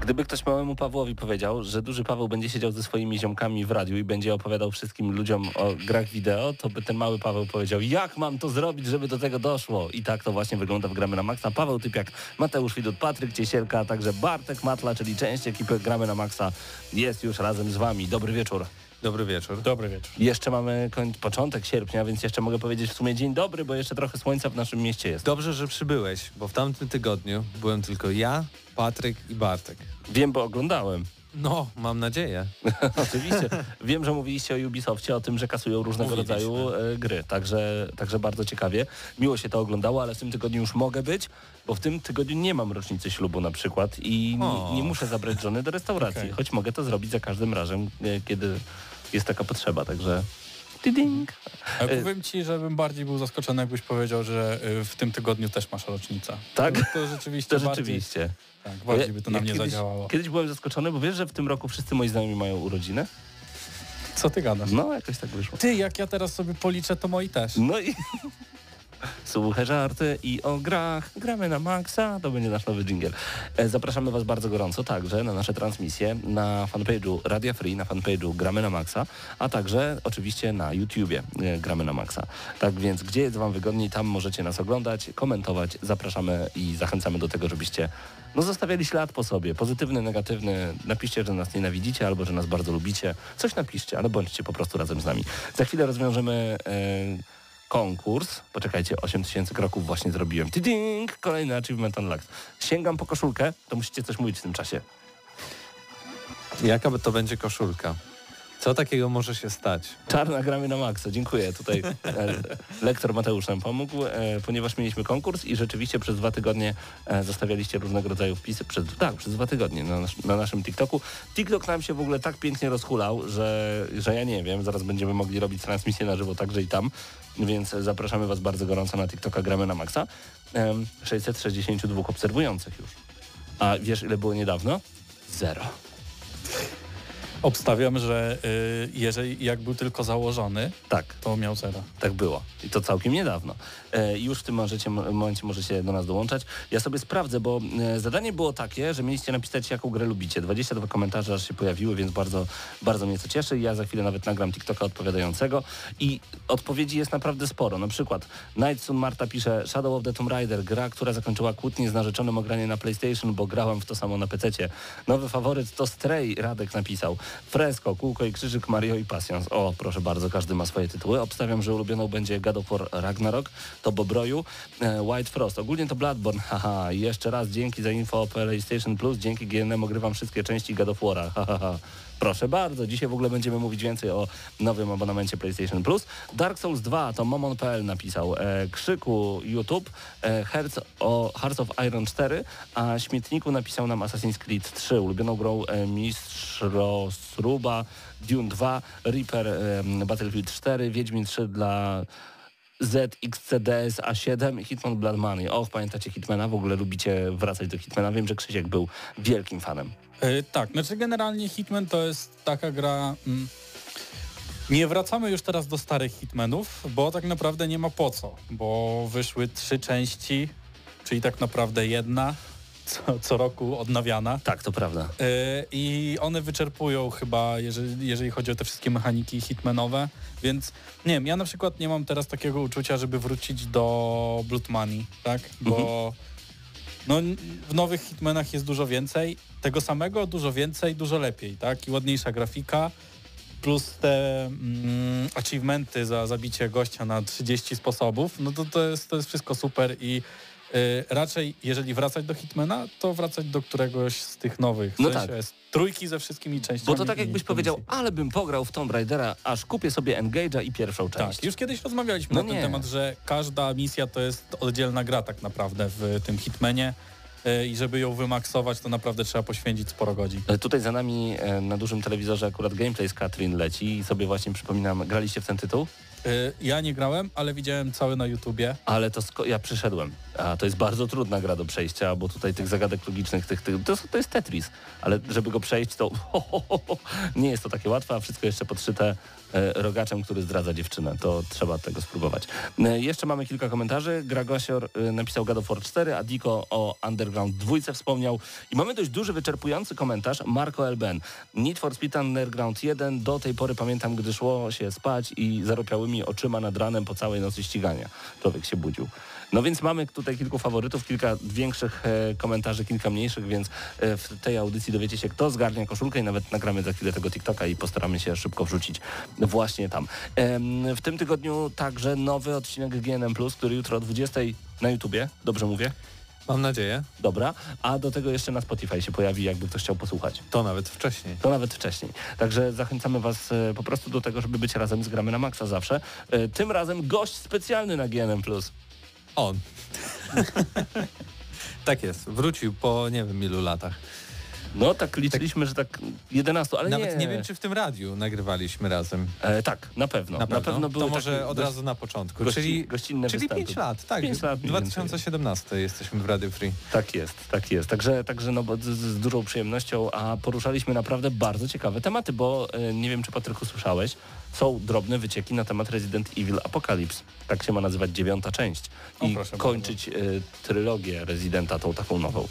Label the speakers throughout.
Speaker 1: Gdyby ktoś małemu Pawłowi powiedział, że duży Paweł będzie siedział ze swoimi ziomkami w radiu i będzie opowiadał wszystkim ludziom o grach wideo, to by ten mały Paweł powiedział, jak mam to zrobić, żeby do tego doszło? I tak to właśnie wygląda w Gramy na Maxa. Paweł Typiak, Mateusz Widut, Patryk Ciesielka, a także Bartek Matla, czyli część ekipy Gramy na Maxa jest już razem z Wami. Dobry wieczór.
Speaker 2: Dobry wieczór.
Speaker 3: Dobry wieczór.
Speaker 1: Jeszcze mamy koń, początek sierpnia, więc jeszcze mogę powiedzieć w sumie dzień dobry, bo jeszcze trochę słońca w naszym mieście jest.
Speaker 2: Dobrze, że przybyłeś, bo w tamtym tygodniu byłem tylko ja, Patryk i Bartek.
Speaker 1: Wiem, bo oglądałem.
Speaker 2: No, mam nadzieję.
Speaker 1: Oczywiście. Wiem, że mówiliście o Ubisoftie, o tym, że kasują różnego rodzaju e, gry, także, także bardzo ciekawie. Miło się to oglądało, ale w tym tygodniu już mogę być, bo w tym tygodniu nie mam rocznicy ślubu na przykład i nie, nie muszę zabrać żony do restauracji, okay. choć mogę to zrobić za każdym razem, e, kiedy jest taka potrzeba, także...
Speaker 3: Ding. A powiem Ci, że bym bardziej był zaskoczony, jakbyś powiedział, że y, w tym tygodniu też masz rocznicę.
Speaker 1: Tak?
Speaker 3: To, to rzeczywiście
Speaker 1: to rzeczywiście.
Speaker 3: Tak, bardziej by to na mnie
Speaker 1: kiedyś,
Speaker 3: zadziałało.
Speaker 1: Kiedyś byłem zaskoczony, bo wiesz, że w tym roku wszyscy moi znajomi mają urodziny?
Speaker 3: Co ty gadasz?
Speaker 1: No, jakoś tak wyszło.
Speaker 3: Ty, jak ja teraz sobie policzę, to moi też.
Speaker 1: No i... Słuchaj żarty i o grach. Gramy na maksa. To będzie nasz nowy dżingiel. E, zapraszamy Was bardzo gorąco także na nasze transmisje na fanpage'u Radia Free, na fanpage'u Gramy na maksa, a także oczywiście na YouTubie e, Gramy na maksa. Tak więc gdzie jest Wam wygodniej, tam możecie nas oglądać, komentować. Zapraszamy i zachęcamy do tego, żebyście no, zostawiali ślad po sobie. Pozytywny, negatywny. Napiszcie, że nas nienawidzicie albo że nas bardzo lubicie. Coś napiszcie, ale bądźcie po prostu razem z nami. Za chwilę rozwiążemy... E, konkurs. Poczekajcie, 8000 kroków właśnie zrobiłem. Tiding! Kolejny achievement unlocked. Sięgam po koszulkę, to musicie coś mówić w tym czasie.
Speaker 2: Jaka to będzie koszulka? Co takiego może się stać?
Speaker 1: Czarna gramy na maksa. Dziękuję. Tutaj e, lektor Mateusz nam pomógł, e, ponieważ mieliśmy konkurs i rzeczywiście przez dwa tygodnie e, zostawialiście różnego rodzaju wpisy. Przez, tak, przez dwa tygodnie na, nas, na, naszym TikToku. TikTok nam się w ogóle tak pięknie rozhulał, że, że ja nie wiem, zaraz będziemy mogli robić transmisję na żywo także i tam. Więc zapraszamy Was bardzo gorąco na TikToka Gramy na Maxa. 662 obserwujących już. A wiesz ile było niedawno? Zero.
Speaker 3: Obstawiam, że y, jeżeli jak był tylko założony,
Speaker 1: tak.
Speaker 3: to miał zero.
Speaker 1: Tak było. I to całkiem niedawno. E, już w tym możecie, momencie możecie do nas dołączać. Ja sobie sprawdzę, bo e, zadanie było takie, że mieliście napisać, jaką grę lubicie. 22 komentarze aż się pojawiły, więc bardzo, bardzo mnie to cieszy. Ja za chwilę nawet nagram TikToka odpowiadającego i odpowiedzi jest naprawdę sporo. Na przykład Nightsun Marta pisze Shadow of the Tomb Raider, gra, która zakończyła kłótnię z narzeczonym o granie na PlayStation, bo grałam w to samo na PC. Nowy faworyt to Stray, Radek napisał. Fresco, Kółko i Krzyżyk, Mario i Passions. O, proszę bardzo, każdy ma swoje tytuły. Obstawiam, że ulubioną będzie God of War Ragnarok, to Bobroju, e, White Frost. Ogólnie to Bloodborne, haha. I jeszcze raz dzięki za info o PlayStation Plus, dzięki GNM ogrywam wszystkie części God of haha. Proszę bardzo, dzisiaj w ogóle będziemy mówić więcej o nowym abonamencie PlayStation Plus. Dark Souls 2 to Momon.pl napisał. E, krzyku YouTube, e, Hearts, o, Hearts of Iron 4, a Śmietniku napisał nam Assassin's Creed 3, ulubioną grą e, Mistrz Rosruba, Dune 2, Reaper, e, Battlefield 4, Wiedźmin 3 dla ZXCDS A7 Hitman Blood Money. Och, pamiętacie Hitmana? W ogóle lubicie wracać do Hitmana? Wiem, że Krzysiek był wielkim fanem.
Speaker 3: Yy, tak, znaczy generalnie Hitman to jest taka gra... Mm, nie wracamy już teraz do starych Hitmanów, bo tak naprawdę nie ma po co, bo wyszły trzy części, czyli tak naprawdę jedna co, co roku odnawiana.
Speaker 1: Tak, to prawda. Yy,
Speaker 3: I one wyczerpują chyba, jeżeli, jeżeli chodzi o te wszystkie mechaniki hitmanowe, więc nie wiem, ja na przykład nie mam teraz takiego uczucia, żeby wrócić do Blood Money, tak? Bo mhm. no, w nowych hitmanach jest dużo więcej, tego samego dużo więcej, dużo lepiej, tak? I ładniejsza grafika, plus te mm, achievementy za zabicie gościa na 30 sposobów, no to to jest, to jest wszystko super i raczej, jeżeli wracać do Hitmana, to wracać do któregoś z tych nowych. W
Speaker 1: No tak.
Speaker 3: trójki ze wszystkimi częściami.
Speaker 1: Bo to tak jakbyś powiedział, ale bym pograł w Tomb Raidera, aż kupię sobie Engage'a i pierwszą część.
Speaker 3: Tak, już kiedyś rozmawialiśmy
Speaker 1: No
Speaker 3: na ten
Speaker 1: nie.
Speaker 3: temat, że każda misja to jest oddzielna gra tak naprawdę w tym Hitmanie y, i żeby ją wymaksować, to naprawdę trzeba poświęcić sporo godzin.
Speaker 1: Tutaj za nami e, na dużym telewizorze akurat gameplay z Katrin leci i sobie właśnie przypominam, graliście w ten tytuł?
Speaker 3: Y, Ja nie grałem, ale widziałem cały na YouTubie.
Speaker 1: Ale to ja przyszedłem, a to jest bardzo trudna gra do przejścia, bo tutaj tych zagadek logicznych, tych, tych, to, to jest Tetris, ale żeby go przejść, to ho, ho, ho, nie jest to takie łatwe, a wszystko jeszcze podszyte e, rogaczem, który zdradza dziewczynę. To trzeba tego spróbować. E, jeszcze mamy kilka komentarzy. Gragosior e, napisał God of War 4, a Diko o Underground 2 wspomniał. I mamy dość duży, wyczerpujący komentarz. Marco Elben. Need for Speed Underground 1 do tej pory pamiętam, gdy szło się spać i zaropiałymi oczyma nad ranem po całej nocy ścigania. Człowiek się budził. No więc mamy tutaj kilku faworytów, kilka większych e, komentarzy, kilka mniejszych, więc e, w tej audycji dowiecie się, kto zgarnia koszulkę i nawet nagramy za chwilę tego TikToka i postaramy się szybko wrzucić właśnie tam. W tym tygodniu także nowy odcinek GNM+, który jutro o 20 na YouTubie, dobrze mówię?
Speaker 2: Mam nadzieję.
Speaker 1: Dobra, a do tego jeszcze na Spotify się pojawi, jakby ktoś chciał posłuchać.
Speaker 2: To nawet wcześniej.
Speaker 1: To nawet wcześniej. Także zachęcamy Was e, po prostu do tego, żeby być razem z Gramy na Maxa zawsze. Tym razem gość specjalny na GNM+.
Speaker 2: On. tak jest. Wrócił po nie wiem ilu latach.
Speaker 1: No tak liczyliśmy, że tak 11, ale
Speaker 2: Nawet
Speaker 1: nie.
Speaker 2: nie. wiem, czy w tym radiu nagrywaliśmy razem.
Speaker 1: E, tak, na pewno. Na, pewno były
Speaker 2: To może od razu na początku.
Speaker 1: gości-
Speaker 2: czyli
Speaker 1: gościnne
Speaker 2: czyli
Speaker 1: występy.
Speaker 2: 5 lat, tak.
Speaker 1: Pięć lat mniej więcej.
Speaker 2: 2017 jesteśmy w Radio Free.
Speaker 1: Tak jest, tak jest. Także, także no, z, z dużą przyjemnością, a poruszaliśmy naprawdę bardzo ciekawe tematy, bo e, nie wiem, czy Patryku słyszałeś, są drobne wycieki na temat Resident Evil Apocalypse. Tak się ma nazywać dziewiąta część.
Speaker 3: O,
Speaker 1: I
Speaker 3: proszę
Speaker 1: kończyć e, trylogię Residenta tą taką nową.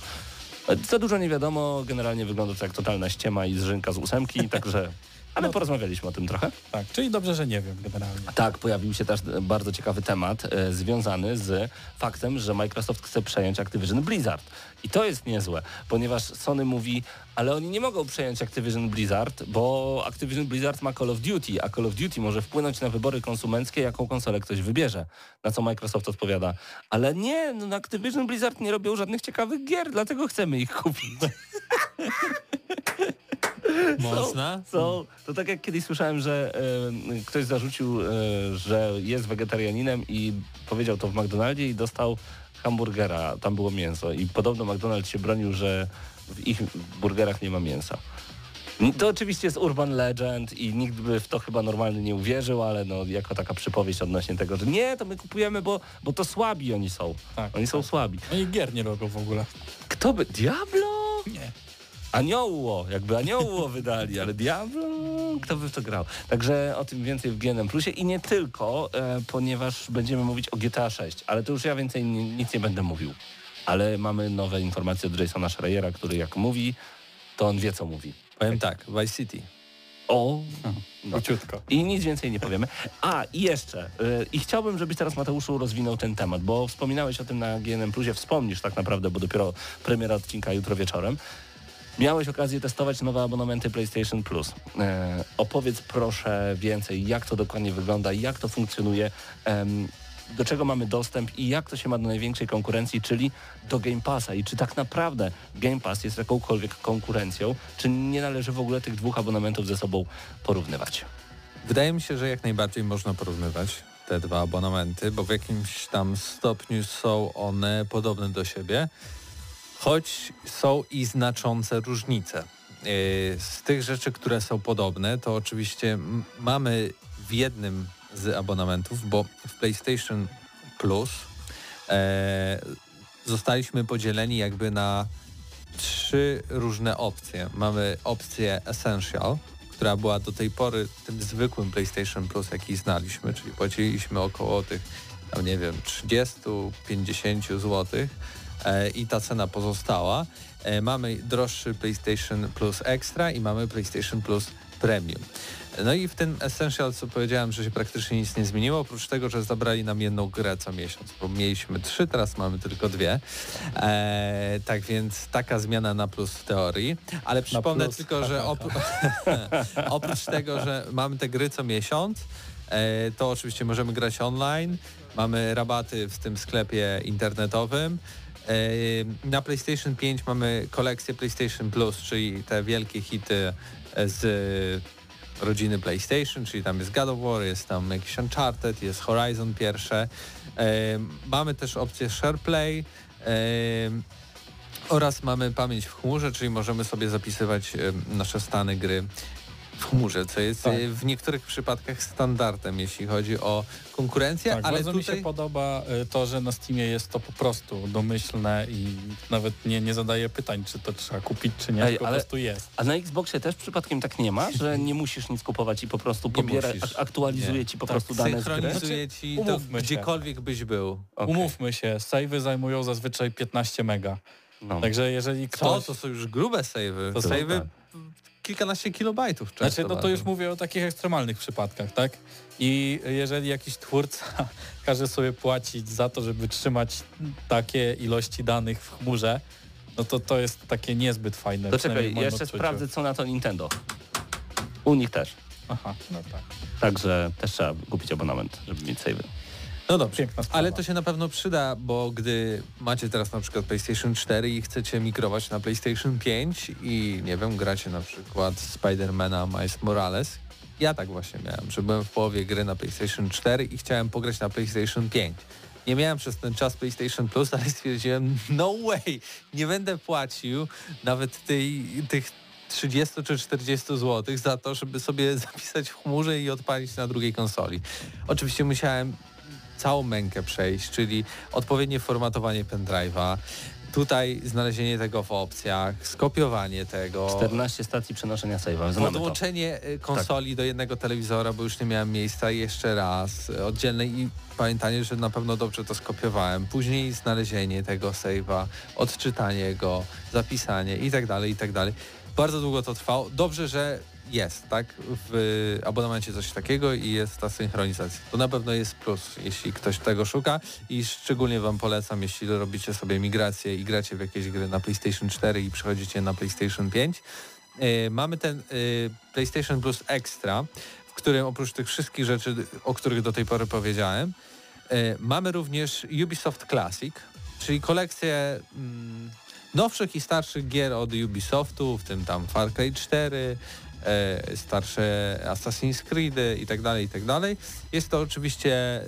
Speaker 1: Za dużo nie wiadomo, generalnie wygląda to jak totalna ściema i zrzynka z ósemki, także... Ale
Speaker 3: No.
Speaker 1: porozmawialiśmy o tym trochę.
Speaker 3: Tak, czyli dobrze, że nie wiem generalnie.
Speaker 1: Tak, pojawił się też bardzo ciekawy temat e, związany z faktem, że Microsoft chce przejąć Activision Blizzard. I to jest niezłe, ponieważ Sony mówi, ale oni nie mogą przejąć Activision Blizzard, bo Activision Blizzard ma Call of Duty, a Call of Duty może wpłynąć na wybory konsumenckie, jaką konsolę ktoś wybierze. Na co Microsoft odpowiada, ale nie, no Activision Blizzard nie robią żadnych ciekawych gier, dlatego chcemy ich kupić.
Speaker 2: Mocna?
Speaker 1: So, to tak jak kiedyś słyszałem, że e, ktoś zarzucił, e, że jest wegetarianinem i powiedział to w McDonaldzie i dostał hamburgera, tam było mięso i podobno McDonald's się bronił, że w ich burgerach nie ma mięsa. To oczywiście jest urban legend i nikt by w to chyba normalny nie uwierzył, ale no jako taka przypowieść odnośnie tego, że nie, to my kupujemy, bo, bo to słabi oni są.
Speaker 3: Tak,
Speaker 1: oni są
Speaker 3: tak.
Speaker 1: słabi.
Speaker 3: No i gier nie robią w ogóle.
Speaker 1: Kto by... Diablo?
Speaker 3: Nie.
Speaker 1: Anioło, jakby anioło wydali, ale Diablo, kto by w to grał? Także o tym więcej w GNM Plusie i nie tylko, e, ponieważ będziemy mówić o GTA 6, ale to już ja więcej ni- nic nie będę mówił. Ale mamy nowe informacje od Jasona Schreiera, który jak mówi, to on wie co mówi.
Speaker 2: Powiem tak, Vice City.
Speaker 1: O,
Speaker 3: No.
Speaker 1: no.
Speaker 3: Króciutko.
Speaker 1: I nic więcej nie powiemy. A, i jeszcze. y, I chciałbym, żebyś teraz, Mateuszu, rozwinął ten temat, bo wspominałeś o tym na GNM Plusie, wspomnisz tak naprawdę, bo dopiero premiera odcinka jutro wieczorem. Miałeś okazję testować nowe abonamenty PlayStation Plus. E, opowiedz proszę więcej, jak to dokładnie wygląda, jak to funkcjonuje, em, do czego mamy dostęp i jak to się ma do największej konkurencji, czyli do Game Passa. I czy tak naprawdę Game Pass jest jakąkolwiek konkurencją, czy nie należy w ogóle tych dwóch abonamentów ze sobą porównywać?
Speaker 2: Wydaje mi się, że jak najbardziej można porównywać te dwa abonamenty, bo w jakimś tam stopniu są one podobne do siebie, choć są i znaczące różnice. Yy, Z tych rzeczy, które są podobne, to oczywiście mamy w jednym z abonamentów, bo w PlayStation Plus e, zostaliśmy podzieleni jakby na trzy różne opcje. Mamy opcję Essential, która była do tej pory tym zwykłym PlayStation Plus, jaki znaliśmy, czyli płaciliśmy około tych, tam nie wiem, 30-50 zł e, i ta cena pozostała. E, mamy droższy PlayStation Plus Extra i mamy PlayStation Plus Premium. No i w tym Essential, co powiedziałem, że się praktycznie nic nie zmieniło, oprócz tego, że zabrali nam jedną grę co miesiąc, bo mieliśmy trzy, teraz mamy tylko dwie. E, tak więc taka zmiana na plus w teorii, ale przypomnę
Speaker 3: plus.
Speaker 2: tylko, że opró oprócz tego, że mamy te gry co miesiąc, e, to oczywiście możemy grać online, mamy rabaty w tym sklepie internetowym, e, na PlayStation 5 mamy kolekcję PlayStation Plus, czyli te wielkie hity z rodziny PlayStation, czyli tam jest God of War, jest tam jakiś Uncharted, jest Horizon pierwsze. E, mamy też opcję SharePlay e, oraz mamy pamięć w chmurze, czyli możemy sobie zapisywać e, nasze stany gry w chmurze, co jest
Speaker 3: Tak.
Speaker 2: e, w niektórych przypadkach standardem, jeśli chodzi o konkurencję,
Speaker 3: Tak,
Speaker 2: ale
Speaker 3: bardzo mi
Speaker 2: tutaj...
Speaker 3: się podoba y, to, że na Steamie jest to po prostu domyślne i nawet nie, nie zadaje pytań, czy to trzeba kupić, czy nie,
Speaker 1: Ej, ale-
Speaker 3: po prostu jest.
Speaker 1: A na Xboxie też przypadkiem tak nie ma, że nie musisz nic kupować i po prostu pobiera, aktualizuje
Speaker 2: Nie.
Speaker 1: ci po
Speaker 3: Tak,
Speaker 1: prostu dane
Speaker 2: synchronizuje ci to
Speaker 3: umówmy się.
Speaker 2: gdziekolwiek byś był.
Speaker 1: Okej.
Speaker 3: Umówmy się, save'y zajmują zazwyczaj 15 mega.
Speaker 1: No.
Speaker 3: Także jeżeli
Speaker 2: Co?
Speaker 3: ktoś...
Speaker 2: To są już grube save'y.
Speaker 3: To
Speaker 2: save'y
Speaker 1: tak.
Speaker 2: Kilkanaście kilobajtów często
Speaker 3: Znaczy, no to już mówię o takich ekstremalnych przypadkach, tak? I jeżeli jakiś twórca każe sobie płacić za to, żeby trzymać takie ilości danych w chmurze, no to to jest takie niezbyt fajne.
Speaker 1: To
Speaker 3: przynajmniej
Speaker 1: czekaj, jeszcze
Speaker 3: odczuciu.
Speaker 1: sprawdzę co na to Nintendo. U nich też.
Speaker 3: Aha, no tak.
Speaker 1: Także też trzeba kupić abonament, żeby mieć save'y.
Speaker 2: No dobrze. Ale to się na pewno przyda, bo gdy macie teraz na przykład PlayStation 4 i chcecie migrować na PlayStation 5 i nie wiem, gracie na przykład Spidermana Miles Morales. Ja tak właśnie miałem, że byłem w połowie gry na PlayStation 4 i chciałem pograć na PlayStation 5. Nie miałem przez ten czas PlayStation Plus, ale stwierdziłem, no way, nie będę płacił nawet tej, tych 30 czy 40 zł za to, żeby sobie zapisać w chmurze i odpalić na drugiej konsoli. Oczywiście musiałem całą mękę przejść, czyli odpowiednie formatowanie pendrive'a, tutaj znalezienie tego w opcjach, skopiowanie tego,
Speaker 1: 14 stacji przenoszenia save'a. Znamy to.
Speaker 2: podłączenie y, konsoli do jednego telewizora, bo już nie miałem miejsca jeszcze raz, y, oddzielne i pamiętanie, że na pewno dobrze to skopiowałem. Później znalezienie tego save'a, odczytanie go, zapisanie i tak dalej, i tak dalej. Bardzo długo to trwało. Dobrze, że jest, tak? W abonamencie coś takiego i jest ta synchronizacja. To na pewno jest plus, jeśli ktoś tego szuka i szczególnie Wam polecam, jeśli robicie sobie migrację i gracie w jakieś gry na PlayStation 4 i przechodzicie na PlayStation 5. E, mamy ten e, PlayStation Plus Extra, w którym oprócz tych wszystkich rzeczy, o których do tej pory powiedziałem, e, mamy również Ubisoft Classic, czyli kolekcję mm, nowszych i starszych gier od Ubisoftu, w tym tam Far Cry 4, e, starsze Assassin's Creed i tak dalej, i tak dalej. Jest to oczywiście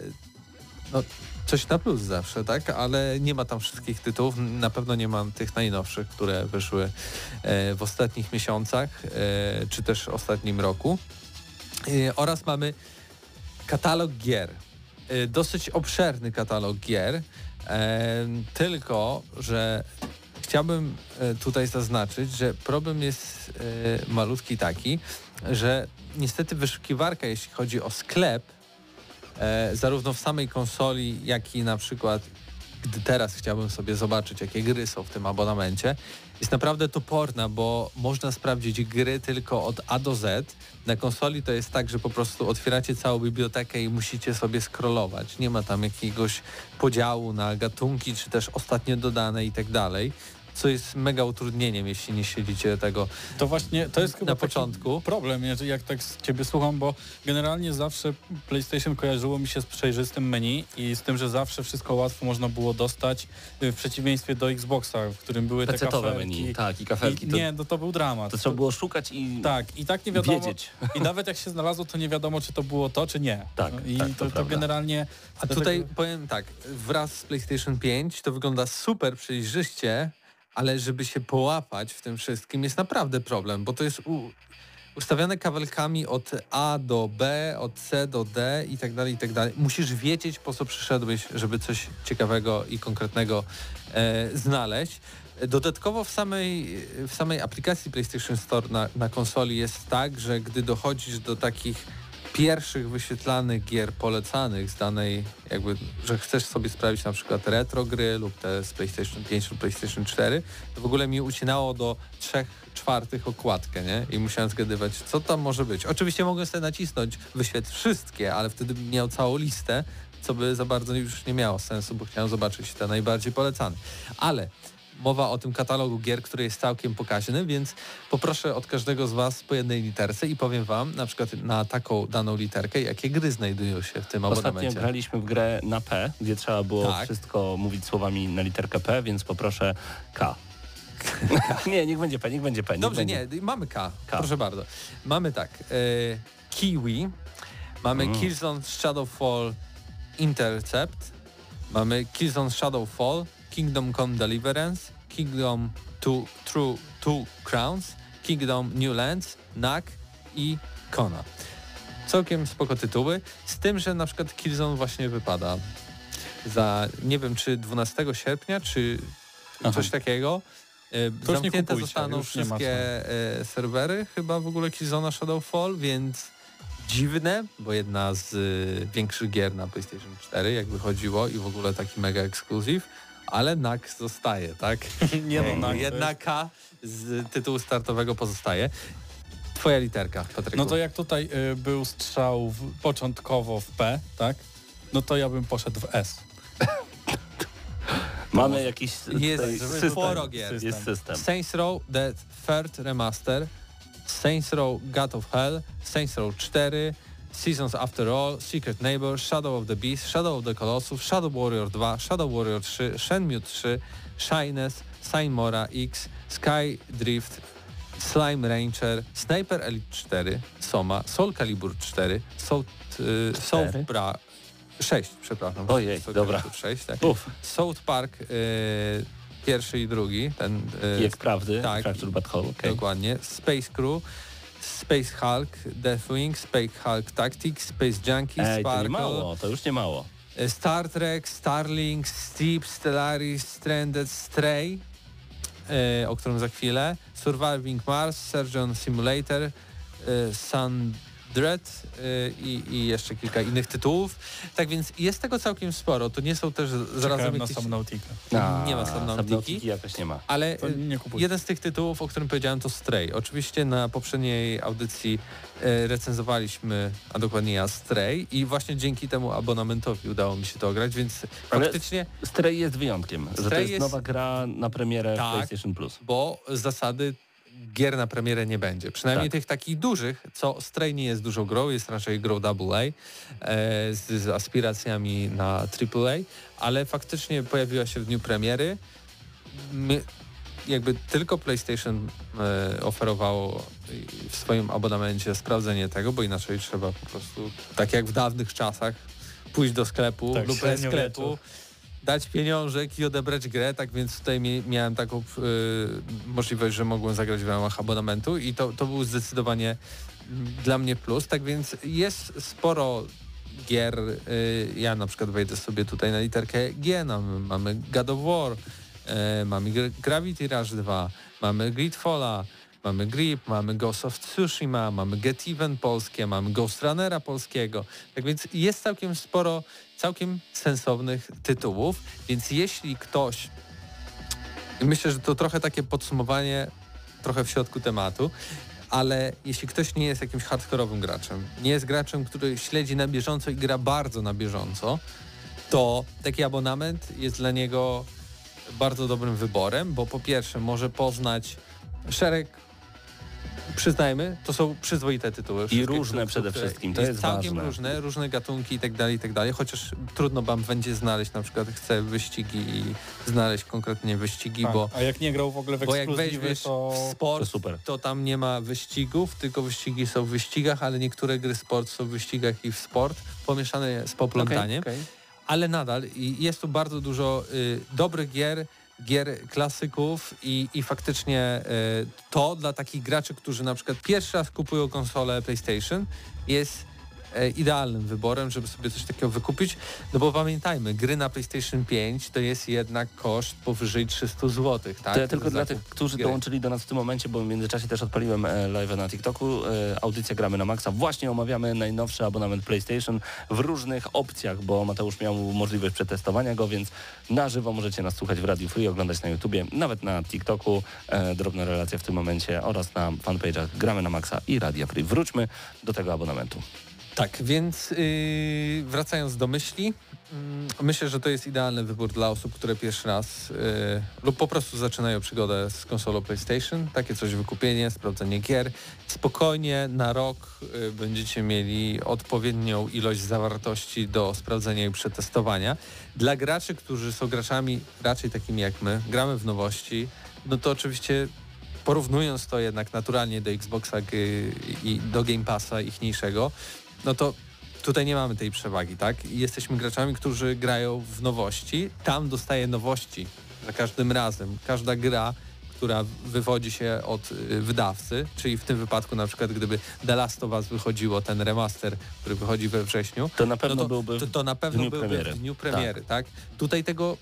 Speaker 2: no, coś na plus zawsze, tak? Ale nie ma tam wszystkich tytułów. Na pewno nie mam tych najnowszych, które wyszły e, w ostatnich miesiącach, e, czy też ostatnim roku. E, oraz mamy katalog gier. E, dosyć obszerny katalog gier, e, tylko że chciałbym e, tutaj zaznaczyć, że problem jest e, malutki taki, że niestety wyszukiwarka, jeśli chodzi o sklep, e, zarówno w samej konsoli, jak i na przykład gdy teraz chciałbym sobie zobaczyć, jakie gry są w tym abonamencie, jest naprawdę toporna, bo można sprawdzić gry tylko od A do Z. Na konsoli to jest tak, że po prostu otwieracie całą bibliotekę i musicie sobie scrollować. Nie ma tam jakiegoś podziału na gatunki, czy też ostatnio dodane i tak dalej, co jest mega utrudnieniem, jeśli nie śledzicie tego
Speaker 3: To właśnie, to jest
Speaker 2: na początku.
Speaker 3: problem, jeżeli- jak tak z ciebie słucham, bo generalnie zawsze PlayStation kojarzyło mi się z przejrzystym menu i z tym, że zawsze wszystko łatwo można było dostać y, w przeciwieństwie do Xboxa, w którym były te kafelki.
Speaker 1: menu, tak, i kafelki.
Speaker 3: I,
Speaker 1: To,
Speaker 3: nie, no to był dramat.
Speaker 1: to trzeba było szukać i
Speaker 3: Tak, i tak nie wiadomo.
Speaker 1: wiedzieć.
Speaker 3: I nawet jak się znalazło, to nie wiadomo, czy to było to, czy nie.
Speaker 1: Tak,
Speaker 3: I
Speaker 1: tak, to
Speaker 3: to, to, generalnie.
Speaker 2: A tutaj powiem tak, wraz z PlayStation 5 to wygląda super przejrzyście, ale żeby się połapać w tym wszystkim jest naprawdę problem, bo to jest u, ustawiane kabelkami od A do B, od C do D i tak dalej, i tak dalej. Musisz wiedzieć, po co przyszedłeś, żeby coś ciekawego i konkretnego e, znaleźć. Dodatkowo w samej, w samej aplikacji PlayStation Store na, na konsoli jest tak, że gdy dochodzisz do takich pierwszych wyświetlanych gier polecanych z danej, jakby, że chcesz sobie sprawić na przykład retro gry lub te z PlayStation 5 lub PlayStation 4, to w ogóle mi ucinało do trzech czwartych okładkę, nie? I musiałem zgadywać, co tam może być. Oczywiście mogłem sobie nacisnąć, wyświetl wszystkie, ale wtedy bym miał całą listę, co by za bardzo już nie miało sensu, bo chciałem zobaczyć te najbardziej polecane. Ale mowa o tym katalogu gier, który jest całkiem pokaźny, więc poproszę od każdego z Was po jednej literce i powiem Wam na przykład na taką daną literkę, jakie gry znajdują się w tym
Speaker 1: Ostatnio
Speaker 2: abonamencie.
Speaker 1: graliśmy w grę na P, gdzie trzeba było
Speaker 2: Tak.
Speaker 1: wszystko mówić słowami na literkę P, więc poproszę K. nie, niech będzie P, niech będzie P. Niech
Speaker 2: Dobrze,
Speaker 1: będzie.
Speaker 2: nie, mamy K.
Speaker 1: K.
Speaker 2: Proszę bardzo. Mamy tak, e, Kiwi, mamy
Speaker 1: Mm.
Speaker 2: Killzone Shadowfall Intercept, mamy Killzone Shadowfall, Kingdom Come Deliverance, Kingdom Two, True Two Crowns, Kingdom New Lands, Knack i Kona. Całkiem spoko tytuły, z tym, że na przykład Killzone właśnie wypada za, nie wiem, czy 12 sierpnia, czy
Speaker 3: Aha.
Speaker 2: coś takiego. E,
Speaker 3: nie
Speaker 2: Zamknięte zostaną wszystkie e, serwery, chyba w ogóle Killzona Shadowfall, więc dziwne, bo jedna z e, większych gier na PlayStation 4, jak wychodziło i w ogóle taki mega ekskluzyw, ale NAK zostaje, tak?
Speaker 3: Nie no, na,
Speaker 2: Jedna K z tytułu startowego pozostaje. Twoja literka, Patryku.
Speaker 3: No to jak tutaj y, był strzał w, początkowo w P, tak? No to ja bym poszedł w S.
Speaker 1: Mamy jakiś
Speaker 2: Jest
Speaker 1: tutaj system.
Speaker 2: sporo gier.
Speaker 1: Jest system.
Speaker 2: Saints Row The Third Remaster, Saints Row God of Hell, Saints Row 4, Seasons After All, Secret Neighbor, Shadow of the Beast, Shadow of the Colossus, Shadow Warrior 2, Shadow Warrior 3, Shenmue 3, Shyness, Mora X, Sky Drift, Slime Rancher, Sniper Elite 4, Soma, Soul Calibur 4, Soul, y, Soul? Bra... 6, przepraszam.
Speaker 1: Ojej,
Speaker 2: Soul
Speaker 1: dobra.
Speaker 2: Calibur 6, tak.
Speaker 1: Uf,
Speaker 2: South Park y, pierwszy i drugi, ten y,
Speaker 1: prawdy,
Speaker 2: tak.
Speaker 1: Fracture Bad Hole, okej.
Speaker 2: dokładnie, Space Crew, Space Hulk, Deathwing, Space Hulk Tactics, Space Junkie,
Speaker 1: Ej, to nie
Speaker 2: Sparkle,
Speaker 1: mało, to już nie mało.
Speaker 2: y, Star Trek, Starlink, Steep, Stellaris, Stranded, Stray, y, o którym za chwilę, Surviving Mars, Surgeon Simulator, y, Sundred y, i, i jeszcze kilka innych tytułów. Tak więc jest tego całkiem sporo. To nie są też zarazem
Speaker 3: na
Speaker 2: jakieś...
Speaker 3: Subnautica.
Speaker 2: Nie ma Subnautiki.
Speaker 1: Jakoś nie ma.
Speaker 2: Ale y, jeden z tych tytułów, o którym powiedziałem, to Stray. Oczywiście na poprzedniej audycji e, recenzowaliśmy, a dokładnie ja, Stray i właśnie dzięki temu abonamentowi udało mi się to ograć, więc
Speaker 1: Ale-
Speaker 2: faktycznie,
Speaker 1: Stray jest wyjątkiem, że to
Speaker 2: Stray
Speaker 1: jest,
Speaker 2: jest-
Speaker 1: nowa gra na premierę
Speaker 2: Tak.
Speaker 1: PlayStation Plus.
Speaker 2: bo z zasady gier na premierę nie będzie. Przynajmniej
Speaker 1: Tak.
Speaker 2: tych takich dużych, co Stray nie jest dużą grą, jest raczej grą AA e, z, z aspiracjami na AAA, ale faktycznie pojawiła się w dniu premiery. My, jakby tylko PlayStation e, oferowało w swoim abonamencie sprawdzenie tego, bo inaczej trzeba po prostu, tak jak w dawnych czasach, pójść do sklepu
Speaker 3: Tak,
Speaker 2: lub
Speaker 3: średniowieczu.
Speaker 2: sklepu, dać pieniążek i odebrać grę, tak więc tutaj mi, miałem taką y, możliwość, że mogłem zagrać w ramach abonamentu i to, to był zdecydowanie mm, dla mnie plus, tak więc jest sporo gier, y, ja na przykład wejdę sobie tutaj na literkę G, no, mamy God of War, y, mamy Gra- Gravity Rush 2, mamy Gridfalla, mamy Grip, mamy Ghost of Tsushima, mamy Get Even polskie, mamy Ghost Runnera polskiego, tak więc jest całkiem sporo całkiem sensownych tytułów, więc jeśli ktoś, myślę, że to trochę takie podsumowanie, trochę w środku tematu, ale jeśli ktoś nie jest jakimś hardkorowym graczem, nie jest graczem, który śledzi na bieżąco i gra bardzo na bieżąco, to taki abonament jest dla niego bardzo dobrym wyborem, bo po pierwsze może poznać szereg przyznajmy, to są przyzwoite tytuły. Wszystkie
Speaker 1: różne przede wszystkim, to jest
Speaker 2: całkiem
Speaker 1: ważne.
Speaker 2: różne, różne gatunki i tak dalej, i tak dalej, chociaż trudno wam będzie znaleźć, na przykład chcę wyścigi i znaleźć konkretnie wyścigi,
Speaker 3: Tak.
Speaker 2: bo,
Speaker 3: A jak nie grał w ogóle w
Speaker 2: bo jak weźmiesz
Speaker 3: to...
Speaker 2: w sport,
Speaker 1: To super.
Speaker 2: to tam nie ma wyścigów, tylko wyścigi są w wyścigach, ale niektóre gry sport są w wyścigach i w sport, pomieszane z poplątaniem
Speaker 1: Okej, okej.
Speaker 2: ale nadal i jest tu bardzo dużo y, dobrych gier, gier klasyków i, i faktycznie y, to dla takich graczy, którzy na przykład pierwszy raz kupują konsolę PlayStation jest e, idealnym wyborem, żeby sobie coś takiego wykupić, no bo pamiętajmy, gry na PlayStation 5 to jest jednak koszt powyżej 300 zł, tak?
Speaker 1: To ja tylko dla tych, którzy
Speaker 2: gry.
Speaker 1: dołączyli do nas w tym momencie, bo w międzyczasie też odpaliłem e, live na TikToku, e, audycję Gramy na Maxa. Właśnie omawiamy najnowszy abonament PlayStation w różnych opcjach, bo Mateusz miał możliwość przetestowania go, więc na żywo możecie nas słuchać w Radio Free, oglądać na YouTubie, nawet na TikToku, e, drobna relacja w tym momencie oraz na fanpage'ach Gramy na Maxa i Radio Free. Wróćmy do tego abonamentu.
Speaker 2: Tak, więc yy, wracając do myśli, mm, myślę, że to jest idealny wybór dla osób, które pierwszy raz yy, lub po prostu zaczynają przygodę z konsolą PlayStation. Takie coś wykupienie, sprawdzenie gier. Spokojnie na rok yy, będziecie mieli odpowiednią ilość zawartości do sprawdzenia i przetestowania. Dla graczy, którzy są graczami raczej takimi jak my, gramy w nowości, no to oczywiście porównując to jednak naturalnie do Xboxa i do Game Passa ichniejszego, no to tutaj nie mamy tej przewagi, tak? Jesteśmy graczami, którzy grają w nowości. Tam dostaje nowości za każdym razem. Każda gra, która wywodzi się od y, wydawcy, czyli w tym wypadku na przykład gdyby The Last of Us wychodziło, ten remaster, który wychodzi we wrześniu,
Speaker 1: To na pewno
Speaker 2: no to,
Speaker 1: byłby
Speaker 2: to, to na pewno
Speaker 1: dniu
Speaker 2: byłby w dniu premiery, tak? Tutaj tego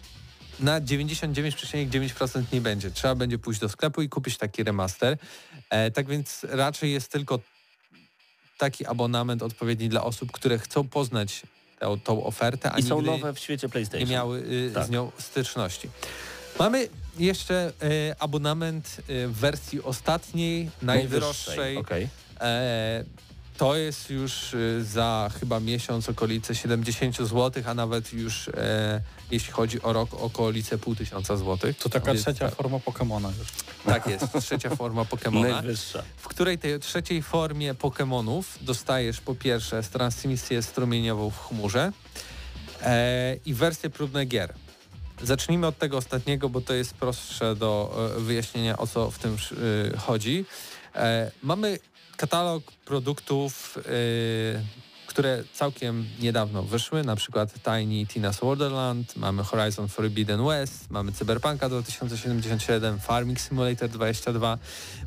Speaker 2: na 99,9% nie będzie. Trzeba będzie pójść do sklepu i kupić taki remaster. E, tak więc raczej jest tylko taki abonament odpowiedni dla osób, które chcą poznać tę, tą ofertę, a
Speaker 1: i są nowe w świecie
Speaker 2: nie
Speaker 1: PlayStation.
Speaker 2: miały y,
Speaker 1: Tak.
Speaker 2: z nią styczności. Mamy jeszcze y, abonament y, w wersji ostatniej, najdroższej.
Speaker 1: Okej.
Speaker 2: E, to jest już y, za chyba miesiąc okolice 70 zł, a nawet już e, jeśli chodzi o rok okolice pół tysiąca złotych.
Speaker 3: To taka
Speaker 2: Więc
Speaker 3: trzecia
Speaker 2: tak,
Speaker 3: forma Pokemona już.
Speaker 2: tak jest, trzecia forma Pokemona,
Speaker 1: Najwyższa.
Speaker 2: w której tej trzeciej formie Pokemonów dostajesz po pierwsze transmisję strumieniową w chmurze e, i wersję próbne gier. Zacznijmy od tego ostatniego, bo to jest prostsze do e, wyjaśnienia o co w tym e, chodzi. E, mamy katalog produktów, e, które całkiem niedawno wyszły, na przykład Tiny Tina's Wonderland, mamy Horizon Forbidden West, mamy Cyberpunka 2077, Farming Simulator 22,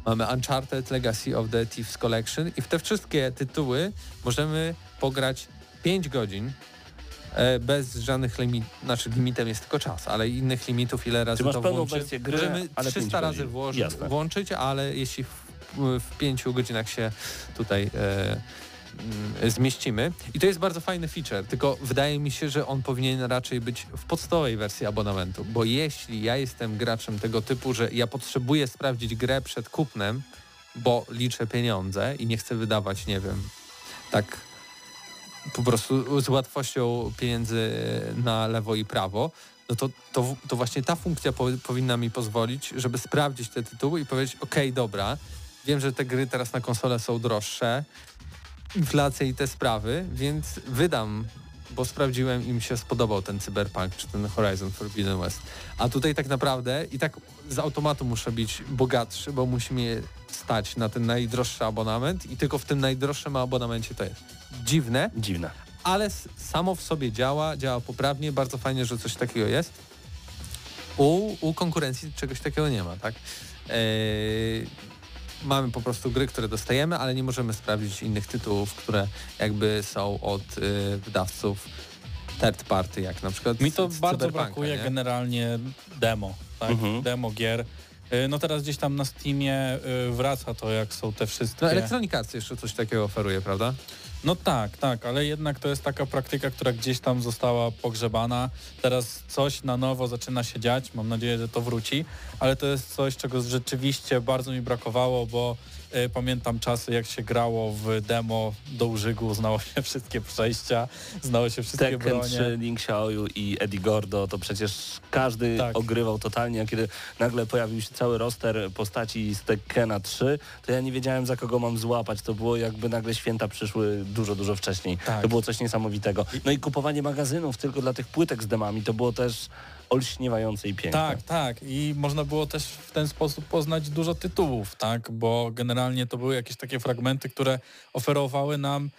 Speaker 2: mamy Uncharted Legacy of the Thieves Collection i w te wszystkie tytuły możemy pograć 5 godzin e, bez żadnych limitów, znaczy limitem jest tylko czas, ale innych limitów ile razy
Speaker 1: masz
Speaker 2: to włączy.
Speaker 1: gry,
Speaker 2: Możemy
Speaker 1: ale
Speaker 2: 300
Speaker 1: pięć
Speaker 2: razy włożyć, włączyć, ale jeśli w, w pięciu godzinach się tutaj e, zmieścimy. I to jest bardzo fajny feature, tylko wydaje mi się, że on powinien raczej być w podstawowej wersji abonamentu, bo jeśli ja jestem graczem tego typu, że ja potrzebuję sprawdzić grę przed kupnem, bo liczę pieniądze i nie chcę wydawać, nie wiem, tak po prostu z łatwością pieniędzy na lewo i prawo, no to, to, to właśnie ta funkcja po, powinna mi pozwolić, żeby sprawdzić te tytuły i powiedzieć, okej, dobra, wiem, że te gry teraz na konsolę są droższe, inflacja i te sprawy, więc wydam, bo sprawdziłem i mi się spodobał ten Cyberpunk czy ten Horizon Forbidden West. A tutaj tak naprawdę i tak z automatu muszę być bogatszy, bo musi mnie stać na ten najdroższy abonament i tylko w tym najdroższym abonamencie to jest. Dziwne,
Speaker 1: Dziwne.
Speaker 2: ale samo w sobie działa, działa poprawnie, bardzo fajnie, że coś takiego jest. U, u konkurencji czegoś takiego nie ma, tak? Eee, mamy po prostu gry, które dostajemy, ale nie możemy sprawdzić innych tytułów, które jakby są od y, wydawców third party, jak na przykład
Speaker 3: Mi to
Speaker 2: z- z
Speaker 3: bardzo brakuje
Speaker 2: nie?
Speaker 3: generalnie demo, tak?
Speaker 1: Mhm.
Speaker 3: Demo gier. Y, No teraz gdzieś tam na Steamie y, wraca to, jak są te wszystkie...
Speaker 2: No Electronic Arts jeszcze coś takiego oferuje, prawda?
Speaker 3: No tak, tak, ale jednak to jest taka praktyka, która gdzieś tam została pogrzebana. Teraz coś na nowo zaczyna się dziać, mam nadzieję, że to wróci, ale to jest coś, czego rzeczywiście bardzo mi brakowało, bo pamiętam czasy, jak się grało w demo do użygu, znało się wszystkie przejścia, znało się wszystkie
Speaker 1: Tekken
Speaker 3: bronie.
Speaker 1: 3, Link Xiaoyu i Eddie Gordo, to przecież każdy
Speaker 3: Tak.
Speaker 1: ogrywał totalnie, a kiedy nagle pojawił się cały roster postaci z Tekkena 3, to ja nie wiedziałem za kogo mam złapać, to było jakby nagle święta przyszły dużo, dużo wcześniej.
Speaker 3: Tak.
Speaker 1: To było coś niesamowitego. No i kupowanie magazynów tylko dla tych płytek z demami, to było też olśniewające i piękne.
Speaker 3: Tak, tak. I można było też w ten sposób poznać dużo tytułów, tak? Bo generalnie to były jakieś takie fragmenty, które oferowały nam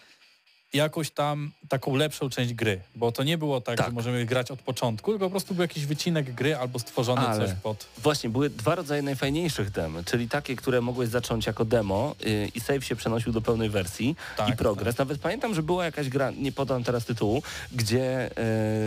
Speaker 3: jakąś tam taką lepszą część gry, bo to nie było tak,
Speaker 1: Tak.
Speaker 3: że możemy grać od początku, tylko po prostu był jakiś wycinek gry albo stworzony
Speaker 1: Ale-
Speaker 3: coś pod...
Speaker 1: Właśnie, były dwa rodzaje najfajniejszych dem, czyli takie, które mogłeś zacząć jako demo yy, i save się przenosił do pełnej wersji
Speaker 3: Tak,
Speaker 1: i progres. Nawet pamiętam, że była jakaś gra, nie podam teraz tytułu, gdzie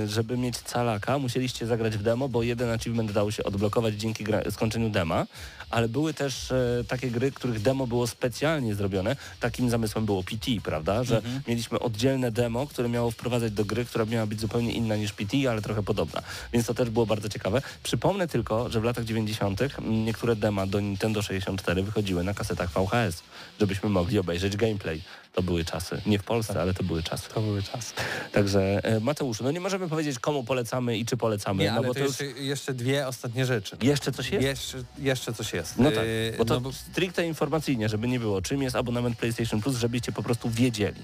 Speaker 1: yy, żeby mieć calaka musieliście zagrać w demo, bo jeden achievement dał się odblokować dzięki skończeniu dema, ale były też e, takie gry, których demo było specjalnie zrobione. Takim zamysłem było PT, prawda? Że
Speaker 3: Mhm.
Speaker 1: mieliśmy oddzielne demo, które miało wprowadzać do gry, która miała być zupełnie inna niż PT, ale trochę podobna. Więc to też było bardzo ciekawe. Przypomnę tylko, że w latach 90. niektóre dema do Nintendo 64 wychodziły na kasetach VHS, żebyśmy mogli obejrzeć gameplay. To były czasy. Nie w Polsce, ale to były czasy.
Speaker 3: To były czasy.
Speaker 1: Także e, Mateuszu, no nie możemy powiedzieć komu polecamy i czy polecamy,
Speaker 2: Nie,
Speaker 1: no
Speaker 2: ale
Speaker 1: bo
Speaker 2: to
Speaker 1: to już...
Speaker 2: jeszcze, jeszcze dwie ostatnie rzeczy.
Speaker 1: Jeszcze coś jest?
Speaker 2: Jeszcze, jeszcze coś jest.
Speaker 1: No tak,
Speaker 2: Yy,
Speaker 1: bo to
Speaker 2: no bo-
Speaker 1: stricte informacyjnie, żeby nie było, czym jest abonament PlayStation Plus, żebyście po prostu wiedzieli.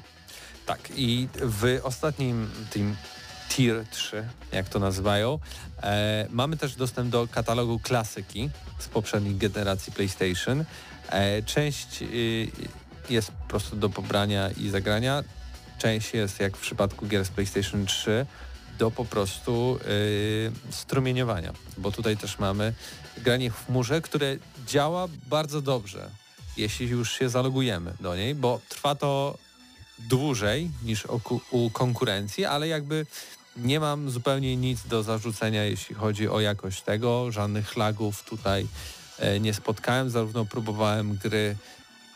Speaker 2: Tak, i w ostatnim tym Tier 3, jak to nazywają, e, mamy też dostęp do katalogu klasyki z poprzednich generacji PlayStation. E, część y, jest po prostu do pobrania i zagrania, część jest, jak w przypadku gier z PlayStation 3, do po prostu y, strumieniowania, bo tutaj też mamy granie w chmurze, które działa bardzo dobrze, jeśli już się zalogujemy do niej, bo trwa to dłużej niż u, ku- u konkurencji, ale jakby nie mam zupełnie nic do zarzucenia, jeśli chodzi o jakość tego. Żadnych lagów tutaj e, nie spotkałem. Zarówno próbowałem gry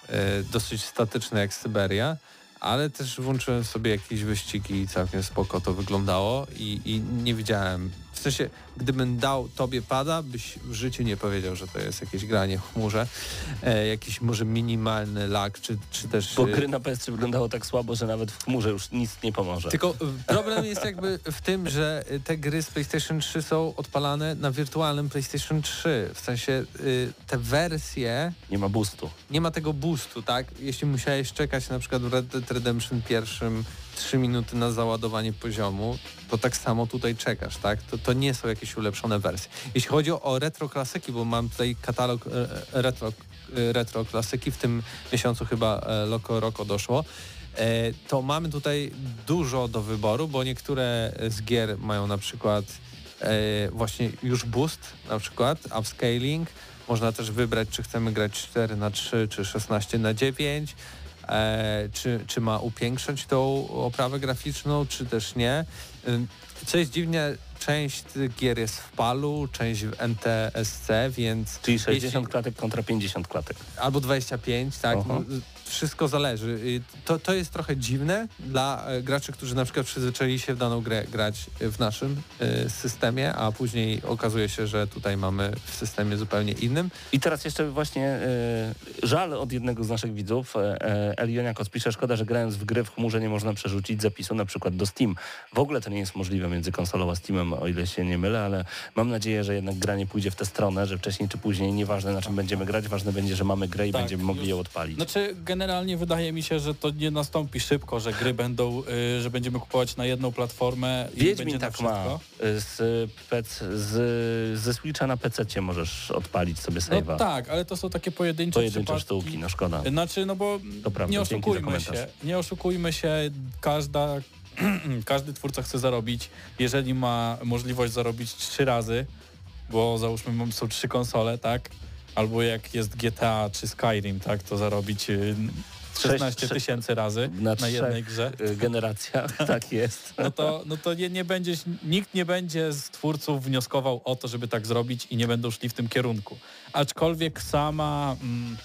Speaker 2: e, dosyć statyczne jak Syberia, ale też włączyłem sobie jakieś wyścigi i całkiem spoko to wyglądało i, i nie widziałem. W sensie, gdybym dał tobie pada, byś w życiu nie powiedział, że to jest jakieś granie w chmurze, e, jakiś może minimalny lag, czy, czy też...
Speaker 1: Bo
Speaker 2: e,
Speaker 1: gry na PS3 wyglądało tak słabo, że nawet w chmurze już nic nie pomoże.
Speaker 2: tylko y, problem jest jakby w tym, że y, te gry z PlayStation 3 są odpalane na wirtualnym PlayStation 3. W sensie y, te wersje,
Speaker 1: Nie ma boostu.
Speaker 2: nie ma tego boostu, tak? Jeśli musiałeś czekać na przykład w Red Dead Redemption pierwszym 3 minuty na załadowanie poziomu, to tak samo tutaj czekasz, tak? To, to nie są jakieś ulepszone wersje. Jeśli chodzi o, retro klasyki, bo mam tutaj katalog e, e, retro, e, retro klasyki, w tym miesiącu chyba Loco Roco doszło, to mamy tutaj dużo do wyboru, bo niektóre z gier mają na przykład właśnie już boost, na przykład upscaling. Można też wybrać, czy chcemy grać 4 na 3 czy 16 na 9 e, czy, czy ma upiększyć tą oprawę graficzną, czy też nie. Ym, Co jest dziwnie, część gier jest w PAL-u, część w NTSC, więc
Speaker 1: Czyli 60
Speaker 2: jeśli-
Speaker 1: klatek kontra 50 klatek.
Speaker 2: albo 25, tak.
Speaker 1: Aha.
Speaker 2: Wszystko zależy. To, to jest trochę dziwne dla e, graczy, którzy na przykład przyzwyczaili się w daną grę grać w naszym e, systemie, a później okazuje się, że tutaj mamy w systemie zupełnie innym.
Speaker 1: I teraz jeszcze właśnie e, żal od jednego z naszych widzów, Elioniakos pisze, szkoda, że grając w gry w chmurze nie można przerzucić zapisu na przykład do Steam. W ogóle to nie jest możliwe między konsolą a Steamem, o ile się nie mylę, ale mam nadzieję, że jednak gra nie pójdzie w tę stronę, że wcześniej czy później, nieważne na czym będziemy grać, ważne będzie, że mamy grę i
Speaker 3: Tak,
Speaker 1: będziemy mogli
Speaker 3: już-
Speaker 1: ją odpalić.
Speaker 3: Znaczy, generalnie wydaje mi się, że to nie nastąpi szybko, że gry będą, y, że będziemy kupować na jedną platformę i będzie
Speaker 1: Wiedźmin
Speaker 3: na
Speaker 1: tak ma. Y, Z, pec, z, ze Switcha na PC możesz odpalić sobie
Speaker 3: No
Speaker 1: save'a.
Speaker 3: tak, ale to są takie pojedyncze,
Speaker 1: Pojedyncze
Speaker 3: przypadki.
Speaker 1: sztuki, no szkoda.
Speaker 3: Znaczy, no bo
Speaker 1: To prawda,
Speaker 3: nie oszukujmy się, nie oszukujmy się, każda, każdy twórca chce zarobić. Jeżeli ma możliwość zarobić trzy razy, bo załóżmy są trzy konsole, tak? Albo jak jest GTA czy Skyrim, tak, to zarobić y, 16
Speaker 1: Sześć-
Speaker 3: tysięcy razy
Speaker 1: na
Speaker 3: na, jednej grze.
Speaker 1: Y, generacjach, tak jest.
Speaker 3: No to, no to nie, nie nikt nie będzie z twórców wnioskował o to, żeby tak zrobić i nie będą szli w tym kierunku. Aczkolwiek sama, mm,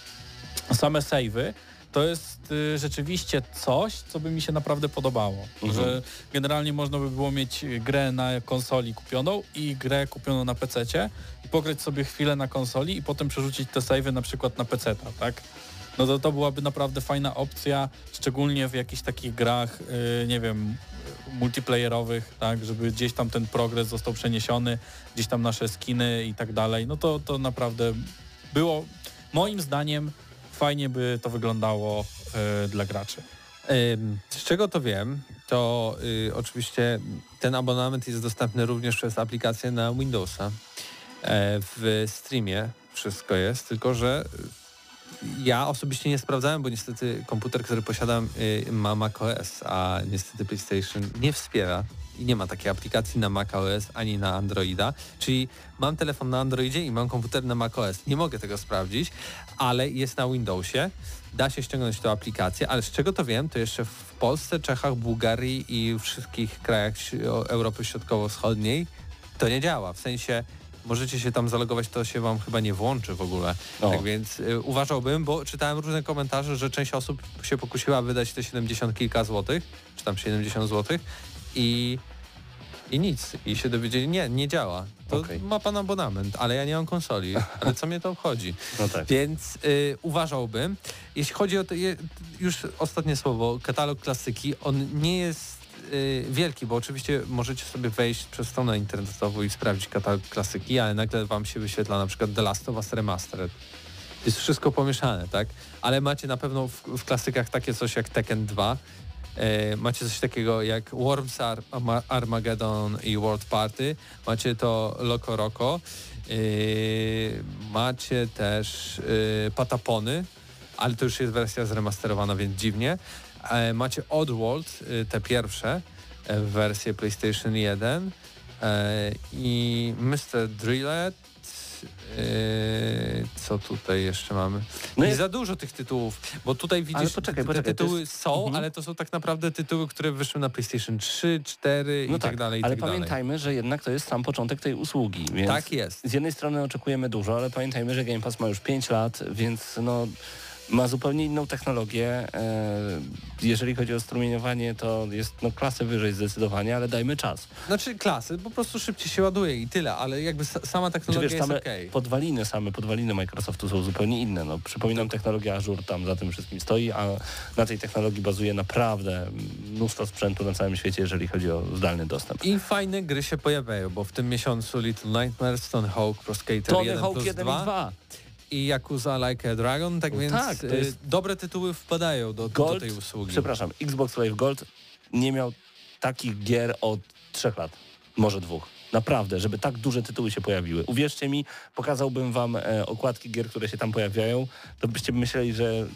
Speaker 3: same savey to jest y, rzeczywiście coś, co by mi się naprawdę podobało.
Speaker 1: Mhm.
Speaker 3: Że generalnie można by było mieć grę na konsoli kupioną i grę kupioną na PC i pograć sobie chwilę na konsoli i potem przerzucić te savey na przykład na PC, tak? No to, to byłaby naprawdę fajna opcja, szczególnie w jakichś takich grach, y, nie wiem, multiplayerowych, tak, żeby gdzieś tam ten progres został przeniesiony, gdzieś tam nasze skiny i tak dalej. No to, to naprawdę było, moim zdaniem, fajnie by to wyglądało y, dla graczy.
Speaker 2: Z czego to wiem, to y, oczywiście ten abonament jest dostępny również przez aplikację na Windowsa. E, w streamie wszystko jest, tylko że ja osobiście nie sprawdzałem, bo niestety komputer, który posiadam y, ma macOS, a niestety PlayStation nie wspiera i nie ma takiej aplikacji na macOS ani na Androida, czyli mam telefon na Androidzie i mam komputer na macOS. Nie mogę tego sprawdzić, ale jest na Windowsie. Da się ściągnąć tę aplikację, ale z czego to wiem, to jeszcze w Polsce, Czechach, Bułgarii i wszystkich krajach Europy Środkowo-Wschodniej to nie działa. W sensie możecie się tam zalogować, to się wam chyba nie włączy w ogóle.
Speaker 1: O.
Speaker 2: Tak więc y, uważałbym, bo czytałem różne komentarze, że część osób się pokusiła wydać te 70 kilka złotych, czy tam 70 złotych i, i nic. I się dowiedzieli, nie, nie działa. To
Speaker 1: Okej.
Speaker 2: ma pan abonament, ale ja nie mam konsoli. Ale co mnie to obchodzi?
Speaker 1: No tak.
Speaker 2: Więc y, uważałbym, jeśli chodzi o to, je, już ostatnie słowo, katalog klasyki, on nie jest y, wielki, bo oczywiście możecie sobie wejść przez stronę internetową i sprawdzić katalog klasyki, ale nagle wam się wyświetla na przykład The Last of Us Remastered. Jest wszystko pomieszane, tak? Ale macie na pewno w, w klasykach takie coś jak Tekken 2, E, macie coś takiego jak Worms Ar Arma- Armageddon i World Party, macie to Loco Roco, e, macie też e, Patapony, ale to już jest wersja zremasterowana, więc dziwnie. E, macie Oddworld, e, te pierwsze, e, wersję PlayStation 1 e, i Mr. Drillet, e, co tutaj jeszcze mamy?
Speaker 1: No jest-
Speaker 2: za dużo tych tytułów, bo tutaj widzisz,
Speaker 1: Ale poczekaj,
Speaker 2: te
Speaker 1: poczekaj, to
Speaker 2: tytuły
Speaker 1: jest-
Speaker 2: są,
Speaker 1: Mhm.
Speaker 2: ale to są tak naprawdę tytuły, które wyszły na PlayStation 3, 4
Speaker 1: No
Speaker 2: i tak, dalej, i
Speaker 1: ale
Speaker 2: tak dalej.
Speaker 1: pamiętajmy, że jednak to jest sam początek tej usługi.
Speaker 2: Tak jest.
Speaker 1: Z jednej strony oczekujemy dużo, ale pamiętajmy, że Game Pass ma już 5 lat, więc no, ma zupełnie inną technologię. E, jeżeli chodzi o strumieniowanie, to jest no, klasę wyżej zdecydowanie, ale dajmy czas.
Speaker 2: Znaczy klasy, po prostu szybciej się ładuje i tyle, ale jakby sa- sama technologia
Speaker 1: wiesz,
Speaker 2: jest okej.
Speaker 1: podwaliny, same podwaliny Microsoftu są zupełnie inne. No, przypominam, technologia Azure tam za tym wszystkim stoi, a na tej technologii bazuje naprawdę mnóstwo sprzętu na całym świecie, jeżeli chodzi o zdalny dostęp.
Speaker 2: I fajne gry się pojawiają, bo w tym miesiącu Little Nightmares, Tony Hawk Pro Skater
Speaker 1: Tony
Speaker 2: 1
Speaker 1: Hawk
Speaker 2: plus
Speaker 1: 1
Speaker 2: 2
Speaker 1: i 2.
Speaker 2: i Yakuza Like a Dragon, tak więc
Speaker 1: tak,
Speaker 2: y,
Speaker 1: jest-
Speaker 2: dobre tytuły wpadają do, do
Speaker 1: Gold,
Speaker 2: tej usługi.
Speaker 1: przepraszam, Xbox Live Gold nie miał takich gier od trzech lat, może dwóch. Naprawdę, żeby tak duże tytuły się pojawiły. Uwierzcie mi, pokazałbym wam e, okładki gier, które się tam pojawiają, to byście myśleli, że,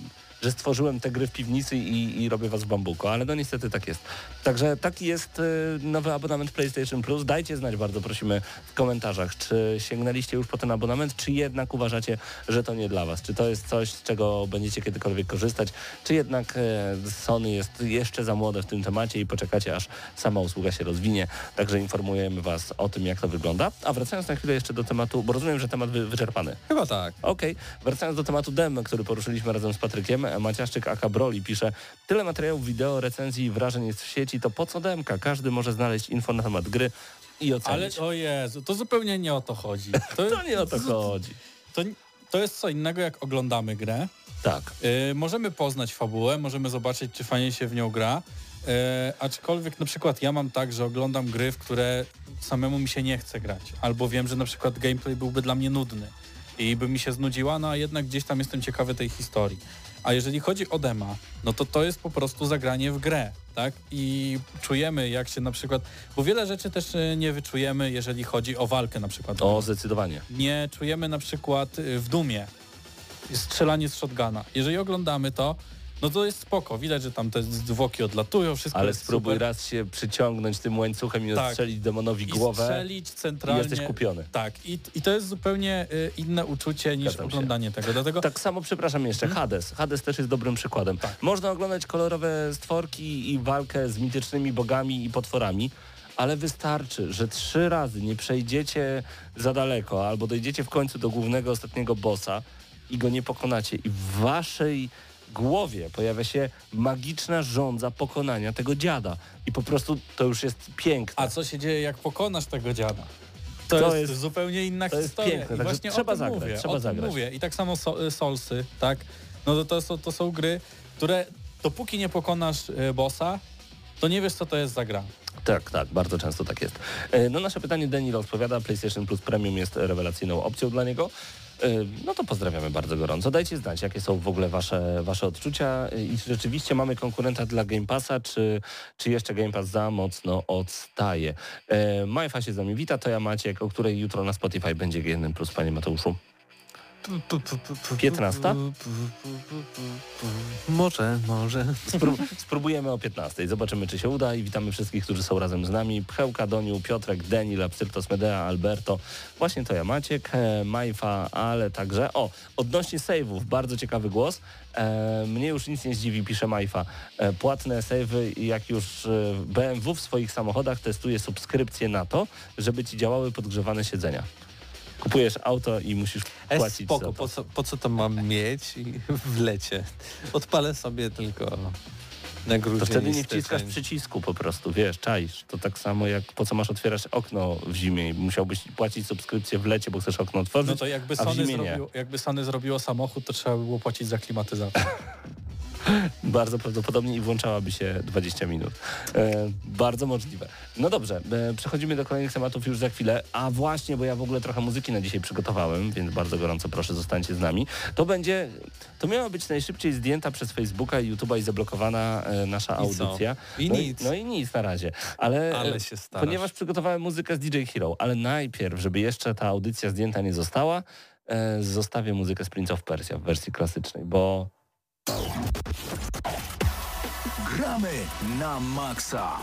Speaker 1: że stworzyłem te gry w piwnicy i, i robię was w bambuko, ale no niestety tak jest. Także taki jest e, nowy abonament PlayStation Plus. Dajcie znać bardzo prosimy w komentarzach, czy sięgnęliście już po ten abonament, czy jednak uważacie, że to nie dla was. Czy to jest coś, z czego będziecie kiedykolwiek korzystać, czy jednak e, Sony jest jeszcze za młode w tym temacie i poczekacie, aż sama usługa się rozwinie. Także informujemy was o tym, jak to wygląda. A wracając na chwilę jeszcze do tematu, bo rozumiem, że temat wy, wyczerpany.
Speaker 2: Chyba tak.
Speaker 1: Okej, wracając do tematu dem, który poruszyliśmy razem z Patrykiem, Maciaszczyk Aka Broli pisze Tyle materiałów, wideo, recenzji i wrażeń jest w sieci, to po co demka? Każdy może znaleźć info na temat gry i
Speaker 3: Ale
Speaker 1: ocenić.
Speaker 3: o Jezu, to zupełnie nie o to chodzi.
Speaker 1: To nie o to chodzi.
Speaker 3: To, to jest co innego jak oglądamy grę.
Speaker 1: Tak.
Speaker 3: Yy, możemy poznać fabułę, możemy zobaczyć, czy fajnie się w nią gra. Yy, aczkolwiek na przykład ja mam tak, że oglądam gry, w które samemu mi się nie chce grać. Albo wiem, że na przykład gameplay byłby dla mnie nudny i by mi się znudziła, no a jednak gdzieś tam jestem ciekawy tej historii. A jeżeli chodzi o dema, no to to jest po prostu zagranie w grę, tak? I czujemy jak się na przykład, bo wiele rzeczy też y, nie wyczujemy, jeżeli chodzi o walkę na przykład.
Speaker 1: O, zdecydowanie.
Speaker 3: Nie czujemy na przykład y, w Dumie strzelanie z shotguna. Jeżeli oglądamy to, no to jest spoko. Widać, że tam te zwłoki odlatują, wszystko
Speaker 1: Ale spróbuj
Speaker 3: super.
Speaker 1: raz się przyciągnąć tym łańcuchem i
Speaker 3: Tak.
Speaker 1: odstrzelić demonowi
Speaker 3: I
Speaker 1: głowę
Speaker 3: strzelić
Speaker 1: i
Speaker 3: centralnie.
Speaker 1: jesteś kupiony.
Speaker 3: Tak, i, i to jest zupełnie y, inne uczucie niż
Speaker 1: Zgadzam się.
Speaker 3: oglądanie tego. Dlatego
Speaker 1: Tak samo, przepraszam jeszcze, Hades. Hades też jest dobrym przykładem.
Speaker 3: Tak.
Speaker 1: Można oglądać kolorowe stworki i walkę z mitycznymi bogami i potworami, ale wystarczy, że trzy razy nie przejdziecie za daleko albo dojdziecie w końcu do głównego, ostatniego bossa i go nie pokonacie i w waszej głowie pojawia się magiczna żądza pokonania tego dziada i po prostu to już jest piękne.
Speaker 3: A co się dzieje, jak pokonasz tego dziada? To,
Speaker 1: To
Speaker 3: jest,
Speaker 1: jest-
Speaker 3: zupełnie inna
Speaker 1: to jest
Speaker 3: historia.
Speaker 1: piękne,
Speaker 3: I właśnie
Speaker 1: trzeba zagrać,
Speaker 3: mówię,
Speaker 1: trzeba zagrać.
Speaker 3: mówię. I tak samo so, Solsy, tak? No to, to, są, to są gry, które dopóki nie pokonasz y, bossa, to nie wiesz, co to jest za gra.
Speaker 1: Tak, tak, bardzo często tak jest. E, No nasze pytanie Daniel odpowiada, PlayStation Plus Premium jest rewelacyjną opcją dla niego. E, No to pozdrawiamy bardzo gorąco. Dajcie znać, jakie są w ogóle wasze, wasze odczucia E, i czy rzeczywiście mamy konkurenta dla Game Passa, czy, czy jeszcze Game Pass za mocno odstaje. E, Majfa się z nami wita, to ja Maciek, o której jutro na Spotify będzie G1 Plus, panie Mateuszu. 15?
Speaker 2: Może, może.
Speaker 1: Spró spróbujemy o 15. Zobaczymy, czy się uda i witamy wszystkich, którzy są razem z nami. Pchełka, Doniu, Piotrek, Denil, Absyrtos Medea, Alberto. Właśnie to ja, Maciek, e, Majfa, ale także... O, odnośnie save'ów, bardzo ciekawy głos. E, mnie już nic nie zdziwi, pisze Majfa. E, płatne save'y, jak już e, BMW w swoich samochodach testuje subskrypcję na to, żeby ci działały podgrzewane siedzenia. Kupujesz auto i musisz
Speaker 2: E,
Speaker 1: płacić za
Speaker 2: spoko,
Speaker 1: to.
Speaker 2: po co, po co to mam mieć i w lecie? Odpalę sobie tylko na grudzień
Speaker 1: To wtedy nie wciskasz przycisku po prostu, wiesz, czaisz. To tak samo jak po co masz otwierać okno w zimie i musiałbyś płacić subskrypcję w lecie, bo chcesz okno otworzyć,
Speaker 3: No to jakby
Speaker 1: a w
Speaker 3: Sony, zrobiło, jakby Sony zrobiło samochód, to trzeba by było płacić za klimatyzację.
Speaker 1: Bardzo prawdopodobnie i włączałaby się 20 minut. E, bardzo możliwe. No dobrze, e, przechodzimy do kolejnych tematów już za chwilę. A właśnie, bo ja w ogóle trochę muzyki na dzisiaj przygotowałem, więc bardzo gorąco proszę zostańcie z nami. To będzie, to miała być najszybciej zdjęta przez Facebooka i YouTube'a i zablokowana e, nasza
Speaker 2: I co?
Speaker 1: audycja.
Speaker 2: I
Speaker 1: no
Speaker 2: nic.
Speaker 1: no i nic na razie. Ale,
Speaker 2: Ale
Speaker 1: e,
Speaker 2: się starasz.
Speaker 1: Ponieważ przygotowałem muzykę z DJ Hero, ale najpierw, żeby jeszcze ta audycja zdjęta nie została, e, zostawię muzykę z Prince of Persia w wersji klasycznej, bo
Speaker 4: Gramy na maksa.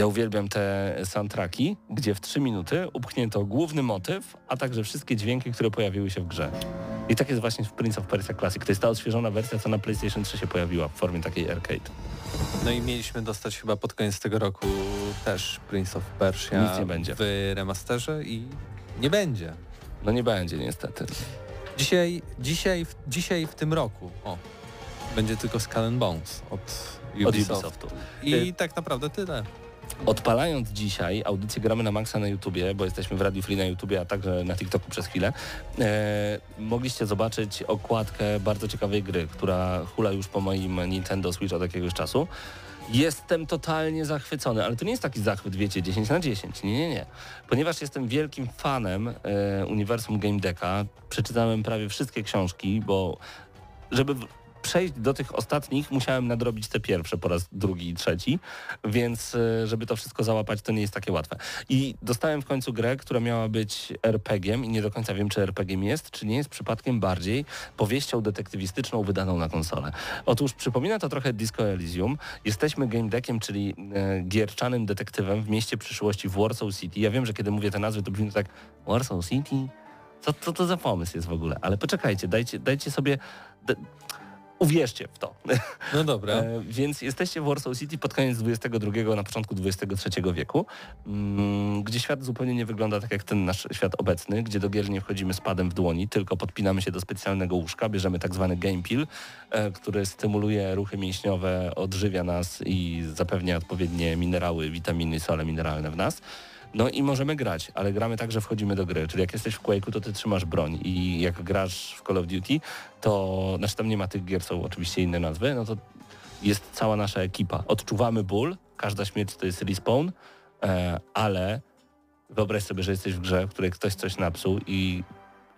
Speaker 1: Ja uwielbiam te soundtracki, gdzie w 3 minuty upchnięto główny motyw, a także wszystkie dźwięki, które pojawiły się w grze. I tak jest właśnie w Prince of Persia Classic. To jest ta odświeżona wersja, co na PlayStation 3 się pojawiła w formie takiej arcade.
Speaker 2: No i mieliśmy dostać chyba pod koniec tego roku też Prince of Persia
Speaker 1: Nic nie będzie.
Speaker 2: w remasterze i nie będzie.
Speaker 1: No nie będzie niestety.
Speaker 2: Dzisiaj, dzisiaj, w- dzisiaj w tym roku o, będzie tylko Skull Bones od
Speaker 1: Od
Speaker 2: Ubisoft.
Speaker 1: Ubisoftu.
Speaker 2: I
Speaker 1: Y-
Speaker 2: tak naprawdę tyle.
Speaker 1: Odpalając dzisiaj audycję Gramy na Maxa na YouTubie, bo jesteśmy w Radiu Free na YouTubie, a także na TikToku przez chwilę, e, mogliście zobaczyć okładkę bardzo ciekawej gry, która hula już po moim Nintendo Switch od jakiegoś czasu. Jestem totalnie zachwycony, ale to nie jest taki zachwyt, wiecie, 10 na 10. Nie, nie, nie. Ponieważ jestem wielkim fanem e, uniwersum Game Decka, przeczytałem prawie wszystkie książki, bo żeby przejść do tych ostatnich, musiałem nadrobić te pierwsze po raz drugi i trzeci, więc e, żeby to wszystko załapać, to nie jest takie łatwe. I dostałem w końcu grę, która miała być RPG-iem i nie do końca wiem, czy RPG-iem jest, czy nie jest przypadkiem bardziej powieścią detektywistyczną wydaną na konsolę. Otóż przypomina to trochę Disco Elysium. Jesteśmy game deckiem, czyli e, gierczanym detektywem w mieście przyszłości w Warsaw City. Ja wiem, że kiedy mówię te nazwy, to brzmi tak Warsaw City? Co, co to za pomysł jest w ogóle? Ale poczekajcie, dajcie, dajcie sobie... Uwierzcie w to.
Speaker 2: No dobra.
Speaker 1: E, więc jesteście w Warsaw City pod koniec XXI, na początku XXIII wieku, mm, gdzie świat zupełnie nie wygląda tak jak ten nasz świat obecny, gdzie do gier nie wchodzimy z padem w dłoni, tylko podpinamy się do specjalnego łóżka, bierzemy tak zwany game pill, e, który stymuluje ruchy mięśniowe, odżywia nas i zapewnia odpowiednie minerały, witaminy, sole mineralne w nas. No i możemy grać, ale gramy tak, że wchodzimy do gry. Czyli jak jesteś w Quake'u, to ty trzymasz broń i jak grasz w Call of Duty, to, znaczy tam nie ma tych gier, są oczywiście inne nazwy, no to jest cała nasza ekipa. Odczuwamy ból, każda śmierć to jest respawn, e, ale wyobraź sobie, że jesteś w grze, w której ktoś coś napsuł i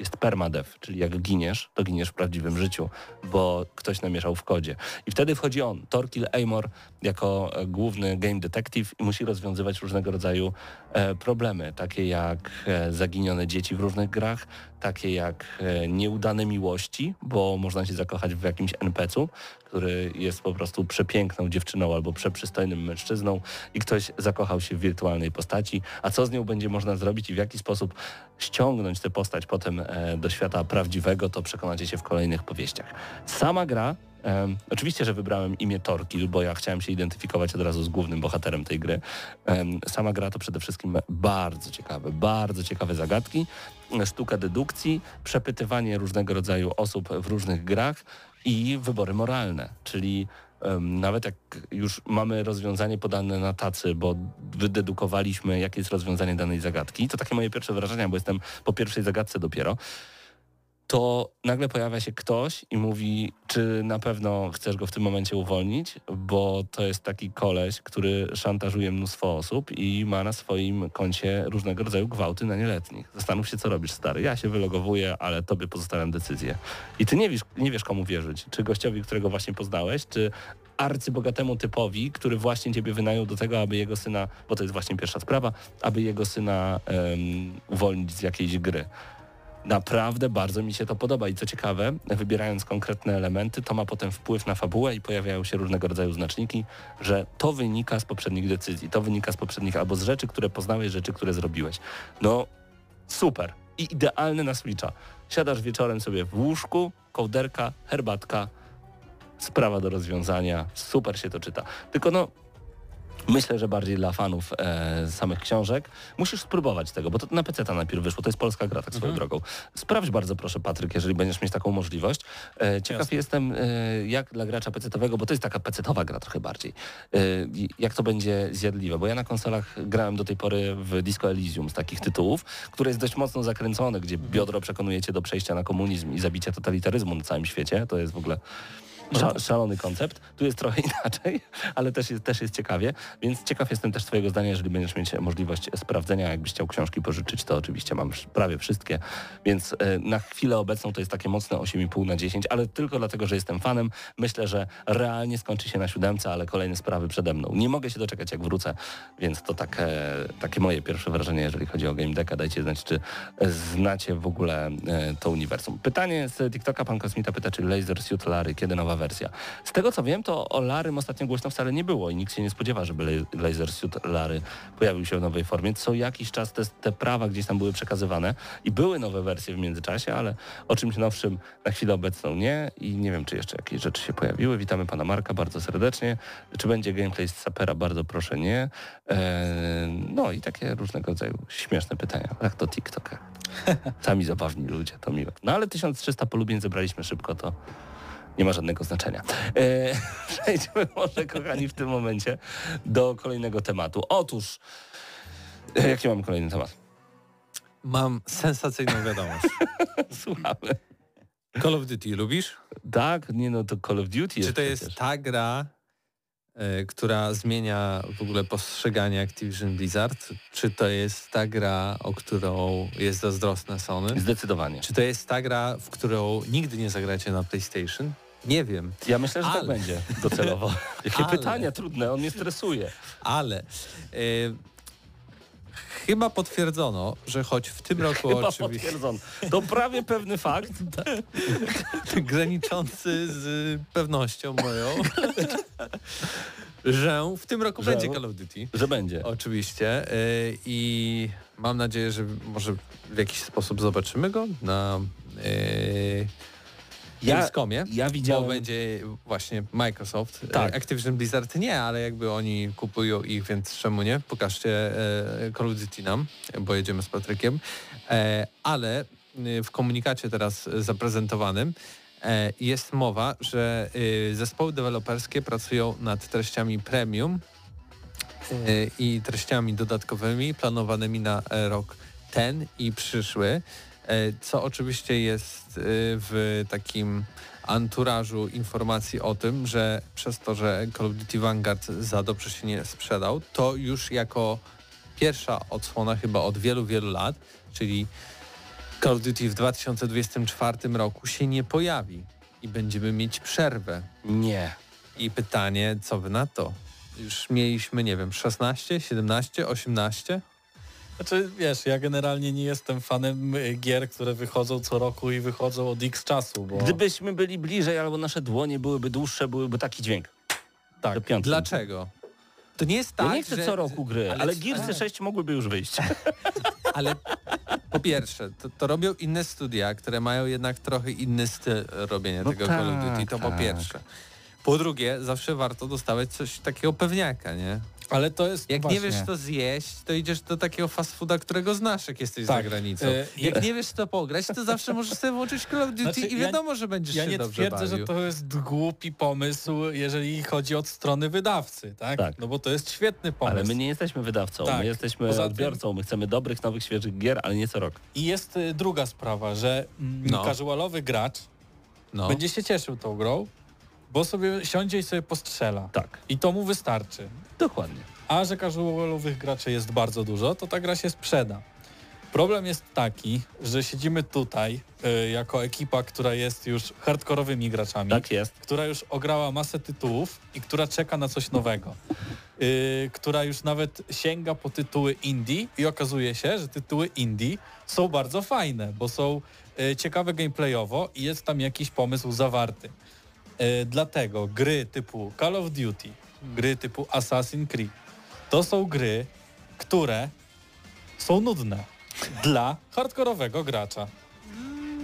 Speaker 1: jest permadev, czyli jak giniesz, to giniesz w prawdziwym życiu, bo ktoś namieszał w kodzie. I wtedy wchodzi on, Torkil Amor, jako e, główny game detective i musi rozwiązywać różnego rodzaju e, problemy, takie jak e, zaginione dzieci w różnych grach, takie jak e, nieudane miłości, bo można się zakochać w jakimś NPC-u, który jest po prostu przepiękną dziewczyną albo przeprzystojnym mężczyzną i ktoś zakochał się w wirtualnej postaci, a co z nią będzie można zrobić i w jaki sposób ściągnąć tę postać potem e, do świata prawdziwego, to przekonacie się w kolejnych powieściach. Sama gra oczywiście, że wybrałem imię Torkil, bo ja chciałem się identyfikować od razu z głównym bohaterem tej gry. Sama gra to przede wszystkim bardzo ciekawe, bardzo ciekawe zagadki, sztuka dedukcji, przepytywanie różnego rodzaju osób w różnych grach i wybory moralne, czyli nawet jak już mamy rozwiązanie podane na tacy, bo wydedukowaliśmy, jakie jest rozwiązanie danej zagadki, to takie moje pierwsze wrażenia, bo jestem po pierwszej zagadce dopiero, to nagle pojawia się ktoś i mówi, czy na pewno chcesz go w tym momencie uwolnić, bo to jest taki koleś, który szantażuje mnóstwo osób i ma na swoim koncie różnego rodzaju gwałty na nieletnich. Zastanów się, co robisz, stary. Ja się wylogowuję, ale tobie pozostawiam decyzję. I ty nie wiesz, nie wiesz komu wierzyć. Czy gościowi, którego właśnie poznałeś, czy arcybogatemu typowi, który właśnie ciebie wynajął do tego, aby jego syna, bo to jest właśnie pierwsza sprawa, aby jego syna um, uwolnić z jakiejś gry. Naprawdę bardzo mi się to podoba i co ciekawe, wybierając konkretne elementy, to ma potem wpływ na fabułę i pojawiają się różnego rodzaju znaczniki, że to wynika z poprzednich decyzji, to wynika z poprzednich albo z rzeczy, które poznałeś, rzeczy, które zrobiłeś. No super i idealny na Switcha. Siadasz wieczorem sobie w łóżku, kołderka, herbatka, sprawa do rozwiązania, super się to czyta. Tylko no, Myślę, że bardziej dla fanów e, samych książek. Musisz spróbować tego, bo to na PC ta najpierw wyszło. To jest polska gra, tak swoją
Speaker 3: Mhm.
Speaker 1: drogą. Sprawdź bardzo proszę, Patryk, jeżeli będziesz mieć taką możliwość. E, ciekaw
Speaker 3: Jasne.
Speaker 1: jestem, e, jak dla gracza PC-owego, bo to jest taka PC-owa gra trochę bardziej. E, jak to będzie zjadliwe, bo ja na konsolach grałem do tej pory w Disco Elysium z takich tytułów, które jest dość mocno zakręcone, gdzie biodro przekonuje cię do przejścia na komunizm i zabicia totalitaryzmu na całym świecie. To jest w ogóle Sza, szalony koncept. Tu jest trochę inaczej, ale też jest, też jest ciekawie, więc ciekaw jestem też Twojego zdania, jeżeli będziesz mieć możliwość sprawdzenia. Jakbyś chciał książki pożyczyć, to oczywiście mam prawie wszystkie, więc e, na chwilę obecną to jest takie mocne 8,5 na 10, ale tylko dlatego, że jestem fanem. Myślę, że realnie skończy się na siódemce, ale kolejne sprawy przede mną. Nie mogę się doczekać, jak wrócę, więc to takie, takie moje pierwsze wrażenie, jeżeli chodzi o Game Decka. Dajcie znać, czy znacie w ogóle e, to uniwersum. Pytanie z TikToka, pan Kosmita pyta, czy Laser Suit Larry, kiedy nowa wersja? Z tego co wiem, to o Larym ostatnio głośno wcale nie było i nikt się nie spodziewa, żeby La- Laser Suit Larry pojawił się w nowej formie. Co jakiś czas te, te prawa gdzieś tam były przekazywane i były nowe wersje w międzyczasie, ale o czymś nowszym na chwilę obecną nie i nie wiem, czy jeszcze jakieś rzeczy się pojawiły. Witamy pana Marka bardzo serdecznie. Czy będzie gameplay z Sapera? Bardzo proszę nie. Eee, no i takie różnego rodzaju śmieszne pytania. Jak to TikTok? Sami zabawni ludzie, to miłe. No ale 1300 polubień zebraliśmy szybko, to nie ma żadnego znaczenia. Eee, przejdźmy może, kochani, w tym momencie do kolejnego tematu. Otóż, e, jaki mamy kolejny temat?
Speaker 2: Mam sensacyjną wiadomość.
Speaker 1: Słuchamy.
Speaker 2: Call of Duty lubisz?
Speaker 1: Tak, nie no, to Call of Duty jest
Speaker 2: Czy to jest
Speaker 1: przecież.
Speaker 2: ta gra, e, która zmienia w ogóle postrzeganie Activision Blizzard? Czy to jest ta gra, o którą jest zazdrosna Sony?
Speaker 1: Zdecydowanie.
Speaker 2: Czy to jest ta gra, w którą nigdy nie zagracie na PlayStation? Nie wiem,
Speaker 1: Ja myślę, że tak
Speaker 2: Ale-
Speaker 1: będzie docelowo. Jakie
Speaker 2: Ale-
Speaker 1: pytania trudne, on mnie stresuje.
Speaker 2: ale e, chyba potwierdzono, że choć w tym roku
Speaker 1: Chyba
Speaker 2: oczywiście
Speaker 1: potwierdzony. To prawie pewny fakt.
Speaker 2: graniczący z pewnością moją, że w tym roku
Speaker 1: Że-
Speaker 2: będzie Call of Duty.
Speaker 1: Że będzie.
Speaker 2: Oczywiście. y, I mam nadzieję, że może w jakiś sposób zobaczymy go na, y,
Speaker 1: Ja-
Speaker 2: Gamescomie,
Speaker 1: ja widziałem-
Speaker 2: bo będzie właśnie Microsoft.
Speaker 1: Tak.
Speaker 2: Tak. Activision Blizzard nie, ale jakby oni kupują ich, więc czemu nie? Pokażcie e, Call of Duty nam, bo jedziemy z Patrykiem. E, ale y, w komunikacie teraz zaprezentowanym e, jest mowa, że y, zespoły deweloperskie pracują nad treściami premium i treściami dodatkowymi planowanymi na e, rok ten i przyszły, e, co oczywiście jest y, w takim anturażu informacji o tym, że przez to, że Call of Duty Vanguard za dobrze się nie sprzedał, to już jako pierwsza odsłona chyba od wielu, wielu lat, czyli Call of Duty w 2024 roku się nie pojawi i będziemy mieć przerwę.
Speaker 1: Nie.
Speaker 2: I pytanie, co wy na to? Już mieliśmy, nie wiem, 16, 17, 18?
Speaker 3: Znaczy, wiesz, ja generalnie nie jestem fanem gier, które wychodzą co roku i wychodzą od x czasu, bo...
Speaker 1: Gdybyśmy byli bliżej, albo nasze dłonie byłyby dłuższe, byłby taki dźwięk.
Speaker 3: Tak.
Speaker 1: Do piątki.
Speaker 2: Dlaczego? To nie jest tak,
Speaker 1: Ja nie chcę
Speaker 2: że...
Speaker 1: co roku gry, ale,
Speaker 2: ale-
Speaker 1: Gearsy
Speaker 2: ale-
Speaker 1: 6 mogłyby już wyjść.
Speaker 2: Ale po pierwsze, to, to robią inne studia, które mają jednak trochę inny styl robienia
Speaker 1: No
Speaker 2: tego Call of
Speaker 1: tak,
Speaker 2: Duty, to po
Speaker 1: tak.
Speaker 2: pierwsze. Po drugie, zawsze warto dostawać coś takiego pewniaka, nie?
Speaker 3: Ale to jest
Speaker 2: Jak
Speaker 3: właśnie...
Speaker 2: nie wiesz to zjeść, to idziesz do takiego fast fooda, którego znasz, jak jesteś
Speaker 3: Tak,
Speaker 2: za granicą.
Speaker 3: e,
Speaker 2: Jak
Speaker 3: ja-
Speaker 2: nie wiesz to pograć, to zawsze możesz sobie włączyć Call of Duty
Speaker 3: Znaczy,
Speaker 2: i
Speaker 3: ja-
Speaker 2: wiadomo, że będziesz
Speaker 3: Ja
Speaker 2: się
Speaker 3: nie
Speaker 2: dobrze
Speaker 3: twierdzę,
Speaker 2: bawił.
Speaker 3: że to jest głupi pomysł, jeżeli chodzi od strony wydawcy, tak?
Speaker 1: Tak.
Speaker 3: No bo to jest świetny pomysł.
Speaker 1: Ale my nie jesteśmy wydawcą,
Speaker 3: Tak.
Speaker 1: my jesteśmy
Speaker 3: Poza
Speaker 1: odbiorcą, my chcemy dobrych, nowych, świeżych gier, ale nie co rok.
Speaker 3: I jest y, druga sprawa, że mm,
Speaker 2: No.
Speaker 3: casualowy gracz
Speaker 2: No.
Speaker 3: będzie się cieszył tą grą, bo sobie siądzie i sobie postrzela.
Speaker 1: Tak,
Speaker 3: I to mu wystarczy.
Speaker 1: Dokładnie.
Speaker 3: A że casualowych graczy jest bardzo dużo, to ta gra się sprzeda. Problem jest taki, że siedzimy tutaj y, jako ekipa, która jest już hardkorowymi graczami,
Speaker 1: Tak jest.
Speaker 3: która już ograła masę tytułów i która czeka na coś nowego. Y, która już nawet sięga po tytuły indie i okazuje się, że tytuły indie są bardzo fajne, bo są y, ciekawe gameplayowo i jest tam jakiś pomysł zawarty. Y, dlatego gry typu Call of Duty, gry typu Assassin's Creed, to są gry, które są nudne dla hardkorowego gracza.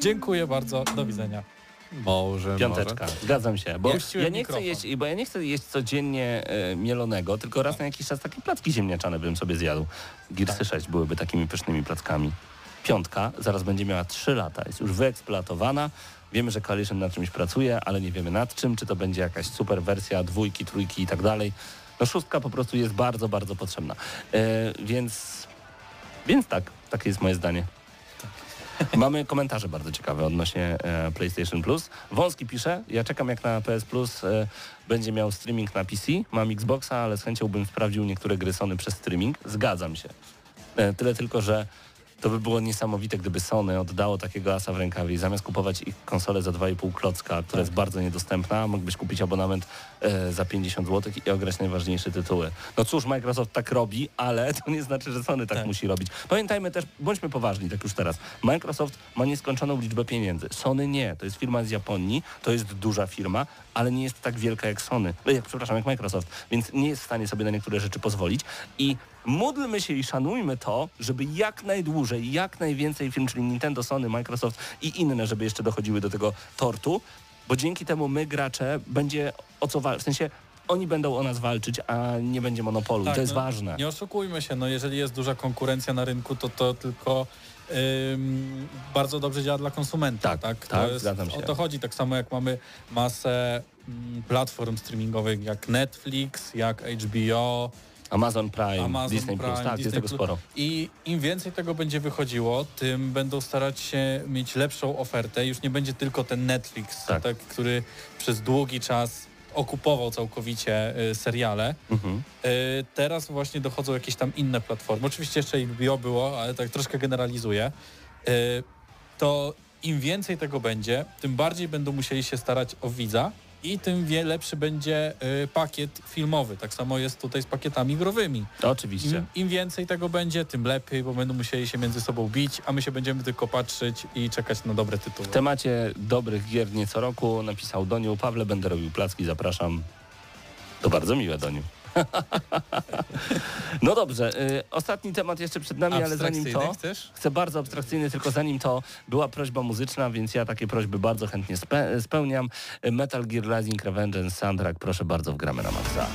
Speaker 3: Dziękuję bardzo, do widzenia.
Speaker 2: Może,
Speaker 1: Piąteczka, zgadzam się. Bo
Speaker 3: Puściłem
Speaker 1: ja, nie chcę jeść, bo ja nie chcę jeść codziennie e, mielonego, tylko raz na jakiś czas takie placki ziemniaczane bym sobie zjadł. Gearsy 6 byłyby takimi pysznymi plackami. Piątka zaraz będzie miała 3 lata, jest już wyeksploatowana. Wiemy, że Coalition nad czymś pracuje, ale nie wiemy nad czym, czy to będzie jakaś super wersja dwójki, trójki i tak dalej. No szóstka po prostu jest bardzo, bardzo potrzebna. E, więc, więc tak, takie jest moje zdanie. Mamy komentarze bardzo ciekawe odnośnie e, PlayStation Plus. Wąski pisze, ja czekam jak na PS Plus e, będzie miał streaming na PC. Mam Xboxa, ale z chęcią bym sprawdził niektóre gry Sony przez streaming. Zgadzam się. E, tyle tylko, że to by było niesamowite, gdyby Sony oddało takiego asa w rękawie i zamiast kupować ich konsolę za 2,5 klocka, która jest bardzo niedostępna, mógłbyś kupić abonament za 50 zł i ograć najważniejsze tytuły. No cóż, Microsoft tak robi, ale to nie znaczy, że Sony tak,
Speaker 3: Tak.
Speaker 1: musi robić. Pamiętajmy też, bądźmy poważni tak już teraz. Microsoft ma nieskończoną liczbę pieniędzy. Sony nie. To jest firma z Japonii, to jest duża firma, ale nie jest tak wielka jak Sony. E, Jak, przepraszam, jak Microsoft, więc nie jest w stanie sobie na niektóre rzeczy pozwolić i módlmy się i szanujmy to, żeby jak najdłużej, jak najwięcej firm, czyli Nintendo, Sony, Microsoft i inne, żeby jeszcze dochodziły do tego tortu, bo dzięki temu my, gracze, będzie o co walczyć. W sensie oni będą o nas walczyć, a nie będzie monopolu.
Speaker 3: Tak,
Speaker 1: to jest
Speaker 3: no,
Speaker 1: ważne.
Speaker 3: Nie oszukujmy się, no jeżeli jest duża konkurencja na rynku, to to tylko ym, bardzo dobrze działa dla konsumenta.
Speaker 1: Tak,
Speaker 3: Tak,
Speaker 1: tak,
Speaker 3: jest,
Speaker 1: zgadzam się.
Speaker 3: O to chodzi, tak samo jak mamy masę mm, platform streamingowych jak Netflix, jak HBO,
Speaker 1: Amazon Prime,
Speaker 3: Amazon
Speaker 1: Disney Plus,
Speaker 3: Prime,
Speaker 1: tak, jest
Speaker 3: Disney
Speaker 1: tego
Speaker 3: Plus.
Speaker 1: sporo.
Speaker 3: I im więcej tego będzie wychodziło, tym będą starać się mieć lepszą ofertę. Już nie będzie tylko ten Netflix,
Speaker 1: Tak.
Speaker 3: tak. który przez długi czas okupował całkowicie y, seriale.
Speaker 1: Mhm.
Speaker 3: Y, Teraz właśnie dochodzą jakieś tam inne platformy. Oczywiście jeszcze HBO było, ale tak troszkę generalizuję. Y, To im więcej tego będzie, tym bardziej będą musieli się starać o widza i tym wie lepszy będzie y, pakiet filmowy. Tak samo jest tutaj z pakietami growymi.
Speaker 1: Oczywiście.
Speaker 3: Im, Im więcej tego będzie, tym lepiej, bo będą musieli się między sobą bić, a my się będziemy tylko patrzeć i czekać na dobre tytuły.
Speaker 1: W temacie dobrych gier nie co roku napisał Doniu, Pawle, będę robił placki, zapraszam. To bardzo miłe, Doniu. No dobrze, y, ostatni temat jeszcze przed nami, ale zanim to...
Speaker 2: Chcesz?
Speaker 1: Chcę bardzo abstrakcyjny, tylko zanim to była prośba muzyczna, więc ja takie prośby bardzo chętnie spe spełniam. Metal Gear Rising Revengeance Soundtrack, proszę bardzo, wgramy na maksa.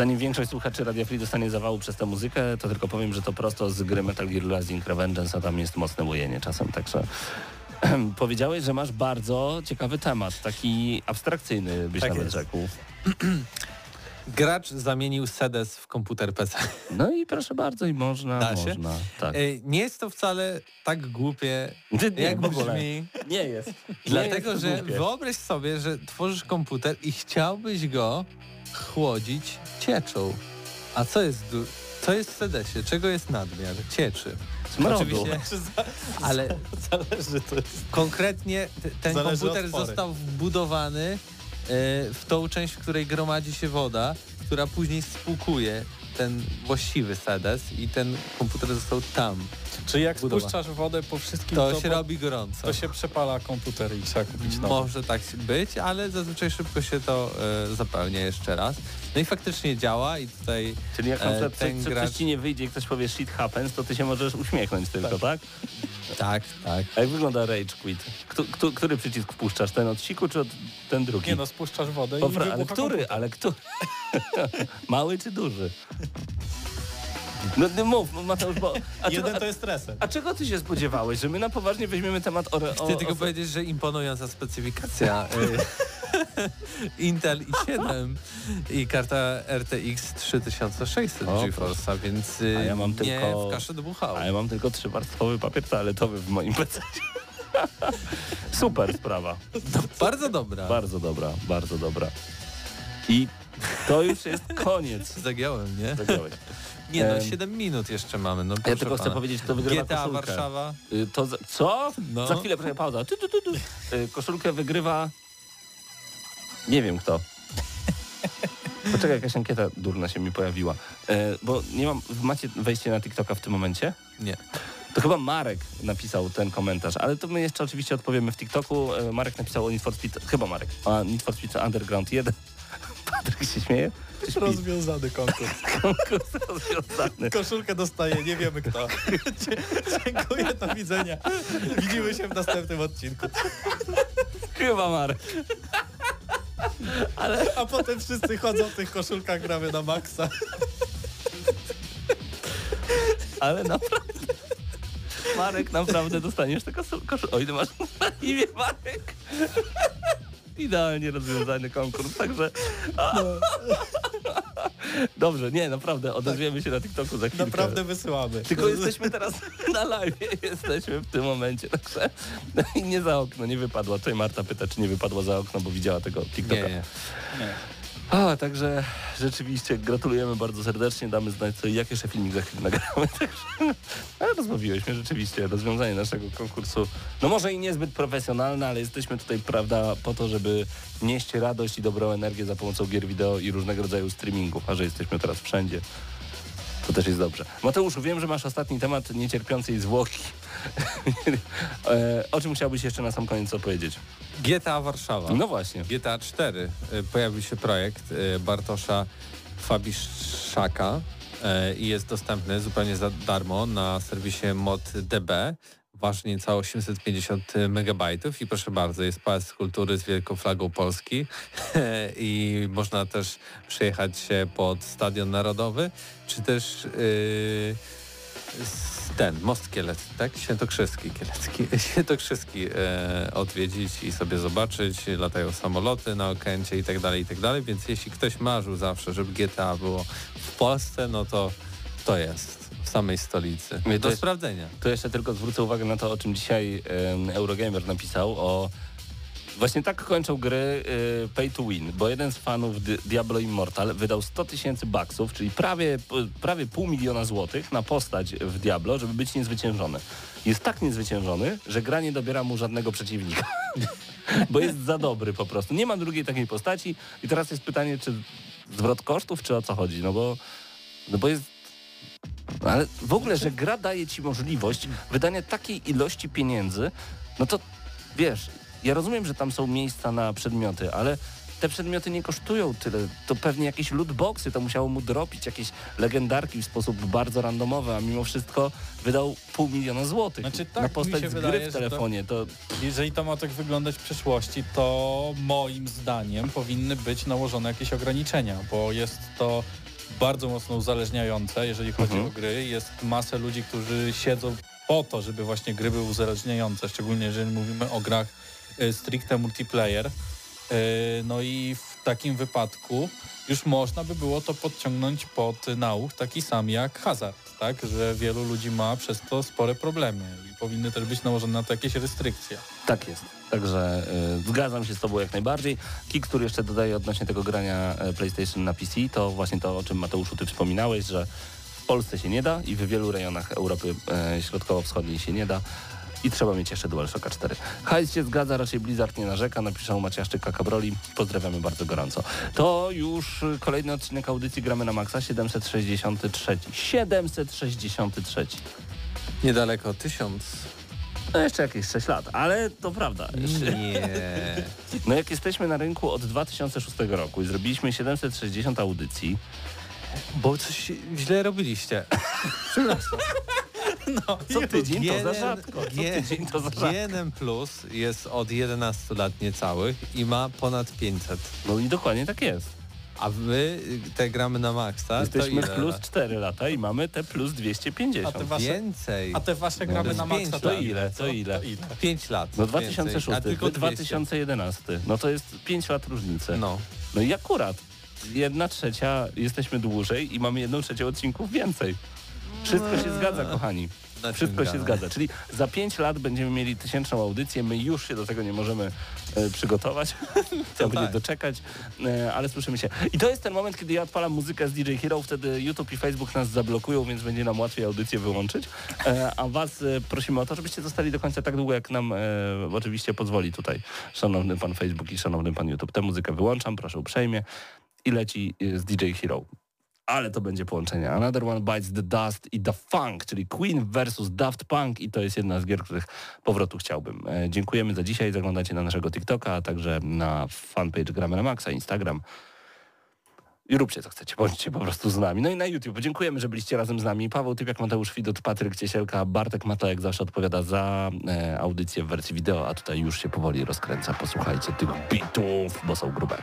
Speaker 1: Zanim większość słuchaczy Radia Free dostanie zawału przez tę muzykę, to tylko powiem, że to prosto z gry Metal Gear Rising Revengeance, a tam jest mocne łojenie czasem, także... Powiedziałeś, że masz bardzo ciekawy temat, taki abstrakcyjny byś
Speaker 2: Tak
Speaker 1: nawet
Speaker 2: jest.
Speaker 1: rzekł.
Speaker 2: Gracz zamienił sedes w komputer PC.
Speaker 1: No i proszę bardzo, i można,
Speaker 2: Da się?
Speaker 1: można. Tak.
Speaker 2: Nie jest to wcale tak głupie,
Speaker 1: Nie,
Speaker 2: jak
Speaker 1: w ogóle.
Speaker 2: brzmi.
Speaker 1: Nie jest. Nie
Speaker 2: Dlatego,
Speaker 1: jest
Speaker 2: że
Speaker 1: głupie.
Speaker 2: wyobraź sobie, że tworzysz komputer i chciałbyś go chłodzić cieczą. A co jest, co jest w sedesie? Czego jest nadmiar? Cieczy.
Speaker 1: Smrodu.
Speaker 2: Oczywiście, ale
Speaker 3: Zależy to jest.
Speaker 2: konkretnie ten
Speaker 3: Zależy
Speaker 2: komputer został wbudowany e, w tą część, w której gromadzi się woda, która później spłukuje ten właściwy sedes i ten komputer został tam.
Speaker 3: Czy jak
Speaker 2: Budowa.
Speaker 3: spuszczasz wodę po wszystkim,
Speaker 2: To
Speaker 3: to,
Speaker 2: się
Speaker 3: po-
Speaker 2: robi gorąco.
Speaker 3: to się przepala komputer i trzeba kupić nowy.
Speaker 2: Może tak być, ale zazwyczaj szybko się to e, zapełnia jeszcze raz. No i faktycznie działa i tutaj
Speaker 1: Czyli jak na
Speaker 2: e,
Speaker 1: przykład
Speaker 2: ten
Speaker 1: coś, co
Speaker 2: gracz-
Speaker 1: coś ci nie wyjdzie i ktoś powie shit happens, to ty się możesz uśmiechnąć tylko, tak?
Speaker 2: tak, tak.
Speaker 1: A jak wygląda rage quit? Kto, kto, który przycisk wpuszczasz? Ten od siku czy od, ten drugi?
Speaker 3: Nie no, spuszczasz wodę i
Speaker 1: Popra- ale
Speaker 3: wybucha
Speaker 1: który?
Speaker 3: komputer.
Speaker 1: Ale który? Mały czy duży? No, no mów, no, Mateusz, bo... A,
Speaker 3: Jeden
Speaker 1: czego,
Speaker 3: to jest reset.
Speaker 1: a, czego ty się spodziewałeś? Że my na poważnie weźmiemy temat o... o,
Speaker 2: Chcę tylko
Speaker 1: o
Speaker 2: powiedzieć, że imponująca specyfikacja e, Intel i7 i karta RTX 3600
Speaker 1: O,
Speaker 2: GeForce'a, więc e,
Speaker 1: A ja mam
Speaker 2: nie
Speaker 1: tylko-
Speaker 2: w kaszę dmuchało.
Speaker 1: A ja mam tylko trzywarstwowy papier toaletowy w moim PC. Super sprawa.
Speaker 2: Bardzo dobra.
Speaker 1: Bardzo dobra, bardzo dobra. I to już jest koniec.
Speaker 2: Zagiąłem, nie?
Speaker 1: Zagrałeś.
Speaker 2: Nie no,
Speaker 1: Em,
Speaker 2: 7 minut jeszcze mamy. No,
Speaker 1: Ja tylko chcę
Speaker 2: pana.
Speaker 1: powiedzieć, kto wygrywa
Speaker 2: GTA
Speaker 1: koszulkę.
Speaker 2: Warszawa.
Speaker 1: Y, To za, co?
Speaker 2: No.
Speaker 1: Za chwilę, proszę, pauza. Tu, tu, tu, tu. Y, Koszulkę wygrywa... Nie wiem kto. Poczekaj, jakaś ankieta durna się mi pojawiła. E, bo nie mam... Macie wejście na TikToka w tym momencie?
Speaker 2: Nie.
Speaker 1: To chyba Marek napisał ten komentarz, ale to my jeszcze oczywiście odpowiemy w TikToku. E, Marek napisał o Need for Speed, chyba Marek, o Need for Speed Underground 1. Patryk się śmieje?
Speaker 3: Rozwiązany konkurs.
Speaker 1: Konkurs rozwiązany.
Speaker 3: Koszulkę dostaje, nie wiemy kto. Dziękuję, do widzenia. Widzimy się w następnym odcinku.
Speaker 1: Chyba Marek.
Speaker 3: A potem wszyscy chodzą w tych koszulkach, gramy na maksa.
Speaker 1: Ale naprawdę. Marek, naprawdę dostaniesz tę koszul- koszulkę. O ile masz na imię Marek. Idealnie rozwiązany konkurs, także... Dobrze, nie, naprawdę, odezwiemy się na TikToku za chwilkę.
Speaker 3: Naprawdę wysyłamy.
Speaker 1: Tylko jesteśmy teraz na live, jesteśmy w tym momencie, także i nie za okno, nie wypadła. Tutaj Marta pyta, czy nie wypadła za okno, bo widziała tego TikToka.
Speaker 2: Nie, nie.
Speaker 1: A, także rzeczywiście gratulujemy bardzo serdecznie, damy znać i jak jeszcze filmik za chwilę nagramy. Także, ale rozbawiłeś mnie rzeczywiście, rozwiązanie naszego konkursu, no może i niezbyt profesjonalne, ale jesteśmy tutaj, prawda, po to, żeby nieść radość i dobrą energię za pomocą gier wideo i różnego rodzaju streamingów, a że jesteśmy teraz wszędzie, To też jest dobrze. Mateuszu, wiem, że masz ostatni temat niecierpiącej zwłoki. E, o czym chciałbyś jeszcze na sam koniec opowiedzieć?
Speaker 2: GTA Warszawa.
Speaker 1: No właśnie.
Speaker 2: GTA 4 y, pojawił się projekt y, Bartosza Fabiszczaka y, i jest dostępny zupełnie za darmo na serwisie ModDB. Waży niecało 850 megabajtów. I proszę bardzo, jest Pałac Kultury z wielką flagą Polski. I można też przejechać się pod Stadion Narodowy, czy też yy, ten, Most Kielecki, tak? Świętokrzyski Kielecki, Świętokrzyski e, odwiedzić i sobie zobaczyć, latają samoloty na Okęcie i tak dalej, i tak dalej, więc jeśli ktoś marzył zawsze, żeby GTA było w Polsce, no to to jest w samej stolicy.
Speaker 1: Mnie to
Speaker 2: Do
Speaker 1: jest-
Speaker 2: sprawdzenia.
Speaker 1: To jeszcze tylko zwrócę uwagę na to, o czym dzisiaj Eurogamer napisał, o Właśnie tak kończą gry y, pay to win, bo jeden z fanów Di- Diablo Immortal wydał 100 tysięcy baksów, czyli prawie, prawie pół miliona złotych na postać w Diablo, żeby być niezwyciężony. Jest tak niezwyciężony, że gra nie dobiera mu żadnego przeciwnika. bo jest za dobry po prostu. Nie ma drugiej takiej postaci i teraz jest pytanie, czy zwrot kosztów, czy o co chodzi? No bo, no bo jest ale w ogóle, że gra daje ci możliwość wydania takiej ilości pieniędzy, no to wiesz, ja rozumiem, że tam są miejsca na przedmioty, ale te przedmioty nie kosztują tyle. To pewnie jakieś lootboxy, to musiało mu dropić jakieś legendarki w sposób bardzo randomowy, a mimo wszystko wydał pół miliona złotych
Speaker 3: Znaczy, tak,
Speaker 1: na postać z
Speaker 3: wydaje,
Speaker 1: gry w telefonie. To...
Speaker 3: Jeżeli to ma tak wyglądać w przyszłości, to moim zdaniem powinny być nałożone jakieś ograniczenia, bo jest to bardzo mocno uzależniające, jeżeli chodzi
Speaker 1: Mhm.
Speaker 3: o gry. Jest masę ludzi, którzy siedzą po to, żeby właśnie gry były uzależniające, szczególnie jeżeli mówimy o grach y, stricte multiplayer. Y, No i w takim wypadku już można by było to podciągnąć pod nauk taki sam jak hazard, tak? Że wielu ludzi ma przez to spore problemy i powinny też być nałożone na to jakieś restrykcje.
Speaker 1: Tak jest. Także y, zgadzam się z Tobą jak najbardziej. Kik, który jeszcze dodaje odnośnie tego grania e, PlayStation na PC, to właśnie to, o czym Mateuszu Ty wspominałeś, że w Polsce się nie da i w wielu rejonach Europy e, Środkowo-Wschodniej się nie da. I trzeba mieć jeszcze DualShocka 4. Hajs się zgadza, raczej Blizzard nie narzeka, napiszą Maciaszczyk Kabroli. Pozdrawiamy bardzo gorąco. To już kolejny odcinek audycji Gramy na Maxa 763. 763.
Speaker 2: Niedaleko tysiąc.
Speaker 1: No jeszcze jakieś 6 lat, ale to prawda.
Speaker 2: Nie.
Speaker 1: No jak jesteśmy na rynku od 2006 roku i zrobiliśmy 760 audycji,
Speaker 2: Bo coś źle robiliście.
Speaker 1: co tydzień to za rzadko. Co tydzień to za rzadko.
Speaker 2: GNM Plus jest od 11 lat niecałych i ma ponad 500.
Speaker 1: No i dokładnie tak jest.
Speaker 2: A wy te gramy na maksa,
Speaker 1: Jesteśmy
Speaker 2: to ile?
Speaker 1: plus 4 lata i mamy te plus 250.
Speaker 3: A te wasze-
Speaker 2: Więcej.
Speaker 3: A te wasze gramy
Speaker 2: jest
Speaker 3: na maksa
Speaker 2: lat.
Speaker 1: To ile? To ile?
Speaker 2: 5 lat.
Speaker 1: No
Speaker 2: więcej,
Speaker 1: 2006,
Speaker 2: a tylko
Speaker 1: wy
Speaker 2: 200.
Speaker 1: 2011. No to jest 5 lat różnicy. No,
Speaker 2: No.
Speaker 1: i akurat jedna trzecia jesteśmy dłużej i mamy jedną trzecią odcinków więcej. Wszystko się zgadza, kochani. Wszystko się zgadza. Czyli za 5 lat będziemy mieli tysięczną audycję. My już się do tego nie możemy e, przygotować. Trzeba będzie
Speaker 2: tak.
Speaker 1: doczekać, e, ale słyszymy się. I to jest ten moment, kiedy ja odpalam muzykę z DJ Hero, wtedy YouTube i Facebook nas zablokują, więc będzie nam łatwiej audycję wyłączyć. E, a was prosimy o to, żebyście zostali do końca tak długo, jak nam oczywiście pozwoli tutaj szanowny pan Facebook i szanowny pan YouTube. Tę muzykę wyłączam, proszę uprzejmie. I leci z DJ Hero ale to będzie połączenie. Another One Bites the Dust i The Funk, czyli Queen versus Daft Punk i to jest jedna z gier, których powrotu chciałbym. E, dziękujemy za dzisiaj, zaglądacie na naszego TikToka, a także na fanpage Gramy na Maxa, Instagram. I róbcie co chcecie, bądźcie po prostu z nami. No i na YouTube. Dziękujemy, że byliście razem z nami. Paweł Typiak, Mateusz Widut, Patryk Ciesielka, Bartek Mata jak zawsze odpowiada za e, audycję w wersji wideo, a tutaj już się powoli rozkręca. Posłuchajcie tych bitów, bo są grube.